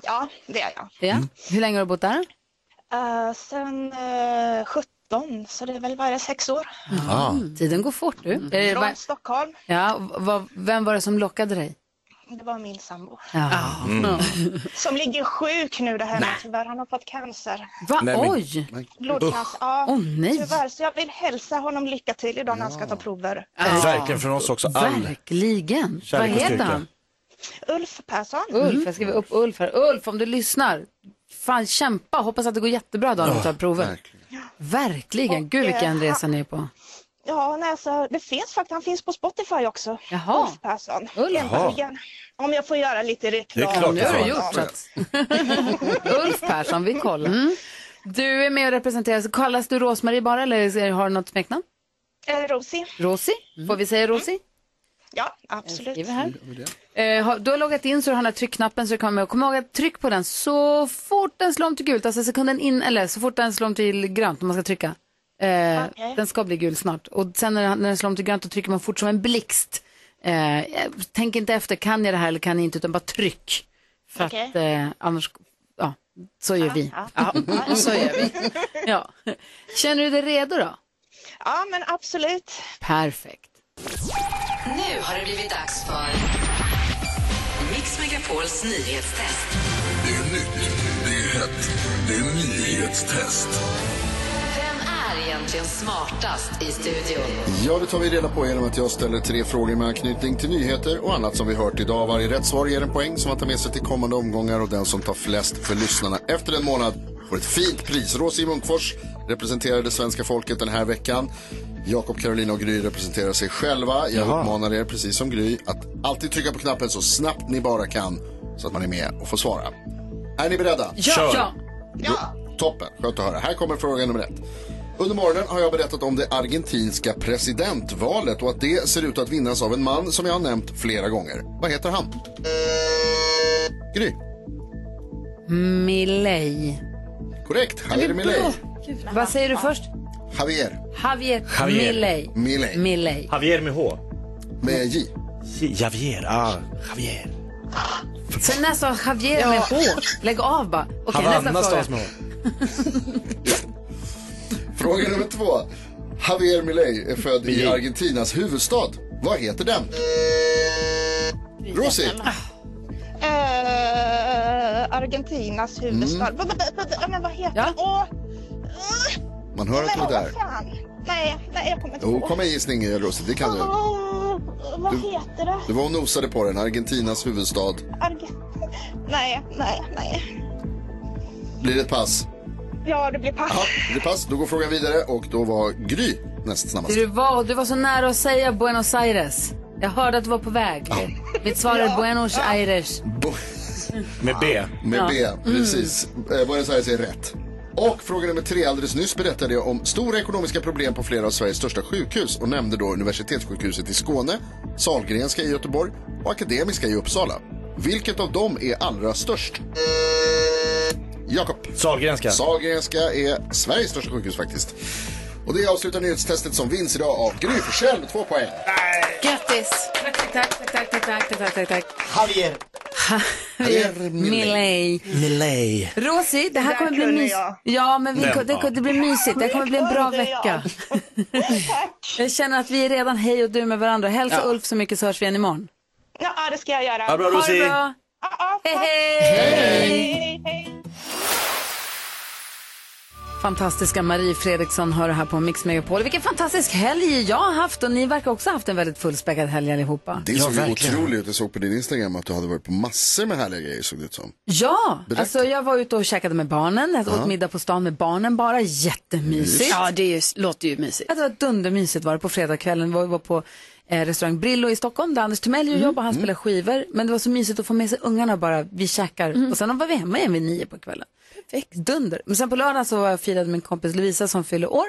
Ja, det är jag. Ja. Hur länge har du bott där? Uh, sen uh, 17, så det är väl varje sex år. Ah. Tiden går fort du. Är det Från bara- Stockholm. Ja, v- vad- vem var det som lockade dig? Det var min sambo. Ja. Mm. Som ligger sjuk nu det här med tyvärr. Han har fått cancer. Va? Nej, men- Oj! Blodcancer. Ja, Åh, nej. tyvärr. Så jag vill hälsa honom lycka till idag när han ska ta prover. Verkligen från oss också. All... Verkligen. Vad Kärlek och heter styrka. han? Ulf Persson. Ulf, jag skriver upp Ulf här. Ulf, om du lyssnar, fan kämpa. Hoppas att det går jättebra då när du tar prover. verkligen. Verkligen. Och, Gud vilken eh, resa ni är på. Ja, nej, så det finns faktiskt. Han finns på Spotify också. Jaha. Ulf Persson. Ulf. Äntligen. Om jag får göra lite reklam. Det är klart Nu du har du gjort så att... Ulf Persson, vi kollar. Du är med och representerar. Kallas du Rosmarie bara eller har du något smeknamn? Eh, Rosie. Rosie? Får vi säga Rosie? Ja, absolut. skriver här. Eh, har- du har loggat in så du har den här tryckknappen så du kommer med. Kom ihåg att tryck på den så fort den slår om till gult, alltså sekunden in, eller så fort den slår om till grönt om man ska trycka. Eh, Okej. Den ska bli gul snart. Och sen när, den- när den slår om till grönt då trycker man fort som en blixt. Eh, tänk inte efter, kan jag det här eller kan jag inte, utan bara tryck. För Okej. att eh, annars, ja, så gör vi. Ja. Ja, så gör vi. Ja. Känner du dig redo då? Ja, men absolut. Perfekt. Nu har det blivit dags för Mix Megapols nyhetstest. Det är nytt, det är hett, det är nyhetstest. Vem är egentligen smartast i studion? Ja, det tar vi reda på genom att jag ställer tre frågor med anknytning till nyheter och annat som vi hört idag. Varje rätt svar ger en poäng som man tar med sig till kommande omgångar och den som tar flest för lyssnarna efter en månad får ett fint pris. Rosie Munkfors representerar det svenska folket den här veckan. Jakob, Carolina och Gry representerar sig själva. Jag Jaha. uppmanar er, precis som Gry, att alltid trycka på knappen så snabbt ni bara kan så att man är med och får svara. Är ni beredda? Kör. Ja. Ja. Toppen, skönt att höra. Här kommer fråga nummer ett. Under morgonen har jag berättat om det argentinska presidentvalet och att det ser ut att vinnas av en man som jag har nämnt flera gånger. Vad heter han? Gry. Milei. Korrekt, Javier Milei. Vad säger du först? Javier Javier, Javier. Milei. Milei. Milei. Javier med H. Med J. Javier, ah, Javier. Sen nästa Javier med H. Lägg av bara. Okej, Havanna nästa fråga. med H. Fråga nummer två. Javier Milei är född i Milei. Argentinas huvudstad. Vad heter den? Rosie. Argentinas huvudstad. Mm. Va- va- Men vad heter Ja. Åh, Man hör att du är där. Nej, nej, jag kommer inte Jo, på. kom med gissning Rosie, det kan du. Åh, vad Du- heter det? Du var och nosade på den, Argentinas huvudstad. Arge... Nej, nej, nej. Blir det ett pass? Ja, det blir pass. Ja, det blir pass. Då går frågan vidare och då var Gry näst snabbast. Du var, du var så nära att säga Buenos Aires. Jag hörde att du var på väg. Mitt svar är Buenos Aires. Bo- Med B. Med Ja. B, precis. Mm. Buenos Aires är rätt. Och fråga nummer tre, alldeles nyss berättade jag om stora ekonomiska problem på flera av Sveriges största sjukhus och nämnde då universitetssjukhuset i Skåne, Sahlgrenska i Göteborg och Akademiska i Uppsala. Vilket av dem är allra störst? Jakob. Sahlgrenska. Sahlgrenska är Sveriges största sjukhus faktiskt. Och det avslutar nyhetstestet som vinns idag av Gry Forssell med två poäng. Grattis! Tack, tack, tack, tack, tack, tack, tack, tack. Javier. Javier Milei. Milei. Rosie, det här kommer bli mysigt. Ja, men vi, det, det, blir mysigt. Det kommer bli en bra vecka. jag känner att vi är redan hej och du med varandra. Hälsa ja. Ulf så mycket så hörs vi igen imorgon. Ja, det ska jag göra. Ha det bra, Rosie. Ha det bra. Hej, hej. hej. Fantastiska Marie Fredriksson hör det här på Mix Megapol. Vilken fantastisk helg jag har haft och ni verkar också ha haft en väldigt fullspäckad helg allihopa. Det Ja, såg ju verkligen. otroligt ut. Jag såg på din Instagram att du hade varit på massor med härliga grejer såg det ut som. Ja, Berätta. alltså jag var ute och käkade med barnen. Jag åt middag på stan med barnen bara. Jättemysigt. Ja, det är ju, låter ju mysigt. Ja, Det var dundermysigt var det på fredagskvällen. Vi var på eh, restaurang Brillo i Stockholm där Anders Timell ju jobbar. Han spelar skivor. Men det var så mysigt att få med sig ungarna bara. Vi käkar och sen var vi hemma igen vid nio på kvällen. Perfekt. Dunder. Men sen på lördag så var jag firade min kompis Lovisa som fyller år.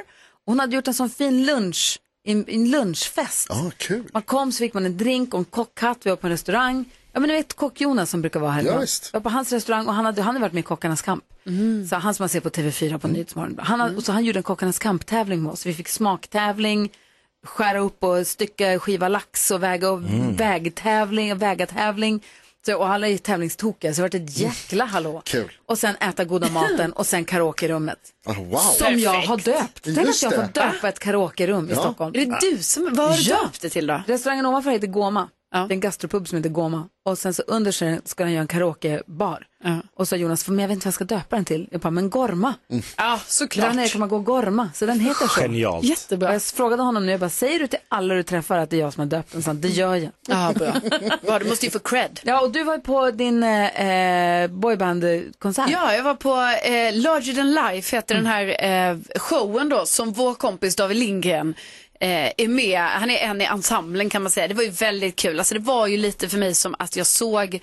Hon hade gjort en sån fin lunch, en, en lunchfest. Ja, kul. Man kom så fick man en drink och en kockhatt. Vi var på en restaurang. Ja men ni vet kock-Jonas som brukar vara här Ja, visst. Jag var på hans restaurang och han hade, han hade varit med i Kockarnas kamp. Så han som man ser på TV4 på Nyhetsmorgon. Han, hade- och så han gjorde en Kockarnas kamp-tävling med oss. Vi fick smaktävling, skära upp och stycka skiva lax och väga och vägtävling och väga-tävling. Och alla är tävlingstokiga så det har varit ett jäkla hallå. Kul. Och sen äta goda maten och sen karaoke i rummet. Ah, wow. Som jag har döpt. Tänk att Just jag får det. döpa ett karaokerum i Ja. Stockholm. Är det du som, vad har du Ja. döpt det till då? Restaurangen ovanför heter Goma. Ja. Det är en gastropub som heter Goma. Och sen så under så ska den göra en karaokebar. Ja. Och så Jonas, men jag vet inte vad jag ska döpa den till. Jag bara, men Gorma. Ja, Där såklart. nere kan man gå och Gorma. Så den heter så. Genialt. Och Jättebra. jag frågade honom nu, jag bara, säger du till alla du träffar att det är jag som har döpt den? Så han, det gör jag. Ja, bra. bra. Du måste ju få cred. Ja, och du var på din eh, boybandkonsert. Ja, jag var på eh, Larger than life, heter den här eh, showen då, som vår kompis David Lindgren eh, är med. Han är en i ensemblen kan man säga. Det var ju väldigt kul. Alltså det var ju lite för mig som att jag såg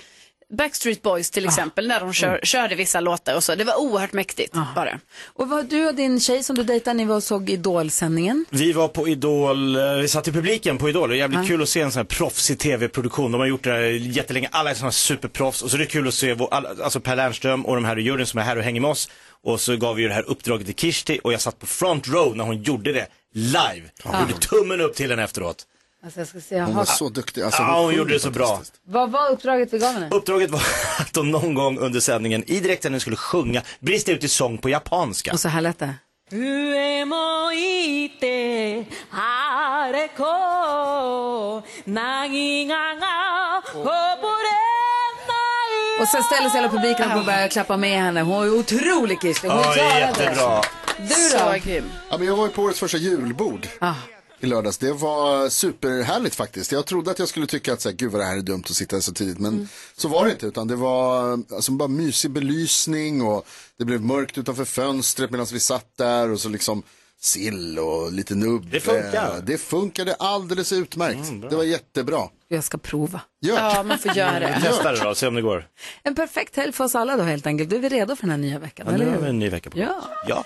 Backstreet Boys till exempel när de kör, körde vissa låtar och så. Det var oerhört mäktigt bara. Och var du och din tjej som du dejtade, ni var och såg Idol-sändningen. Vi var på Idol, eh, vi satt i publiken på Idol. Det är jävligt kul att se en sån här proffsig tv-produktion. De har gjort det här jättelänge. Alla är såna superproffs. Och så är det kul att se vår, alltså Per Lernström och de här i juryn som är här och hänger med oss. Och så gav vi ju det här uppdraget till Kirsti och jag satt på front row när hon gjorde det live. Gjorde tummen upp till henne efteråt. Alltså jag ska säga, hon var så duktig. Alltså, ja, hon, gjorde det så bra. Vad var uppdraget för gav Uppdraget var att de någon gång under sändningen i direktsändningen skulle sjunga, brista ut i sång på japanska. Och så här lät det. Och sen ställer sig hela publiken upp och börjar klappa med henne. Hon är otrolig Kirsti. Hon oh, klarade. Du då? Så. Ja, men jag var ju på årets första julbord. Ah i lördags. Det var superhärligt faktiskt. Jag trodde att jag skulle tycka att så här, gud vad det här är dumt att sitta så tidigt. Men så var det inte. Utan det var alltså, bara mysig belysning och det blev mörkt utanför fönstret medan vi satt där. Och så liksom sill och lite nubb. Det funkar. Det funkade alldeles utmärkt. det var jättebra. Jag ska prova. Gör. Ja, man får göra det. Testa det då, se om det går. En perfekt helg för oss alla då helt enkelt. Du är vi redo för den här nya veckan, Ja, eller nu hur? har vi en ny vecka på Ja. ja.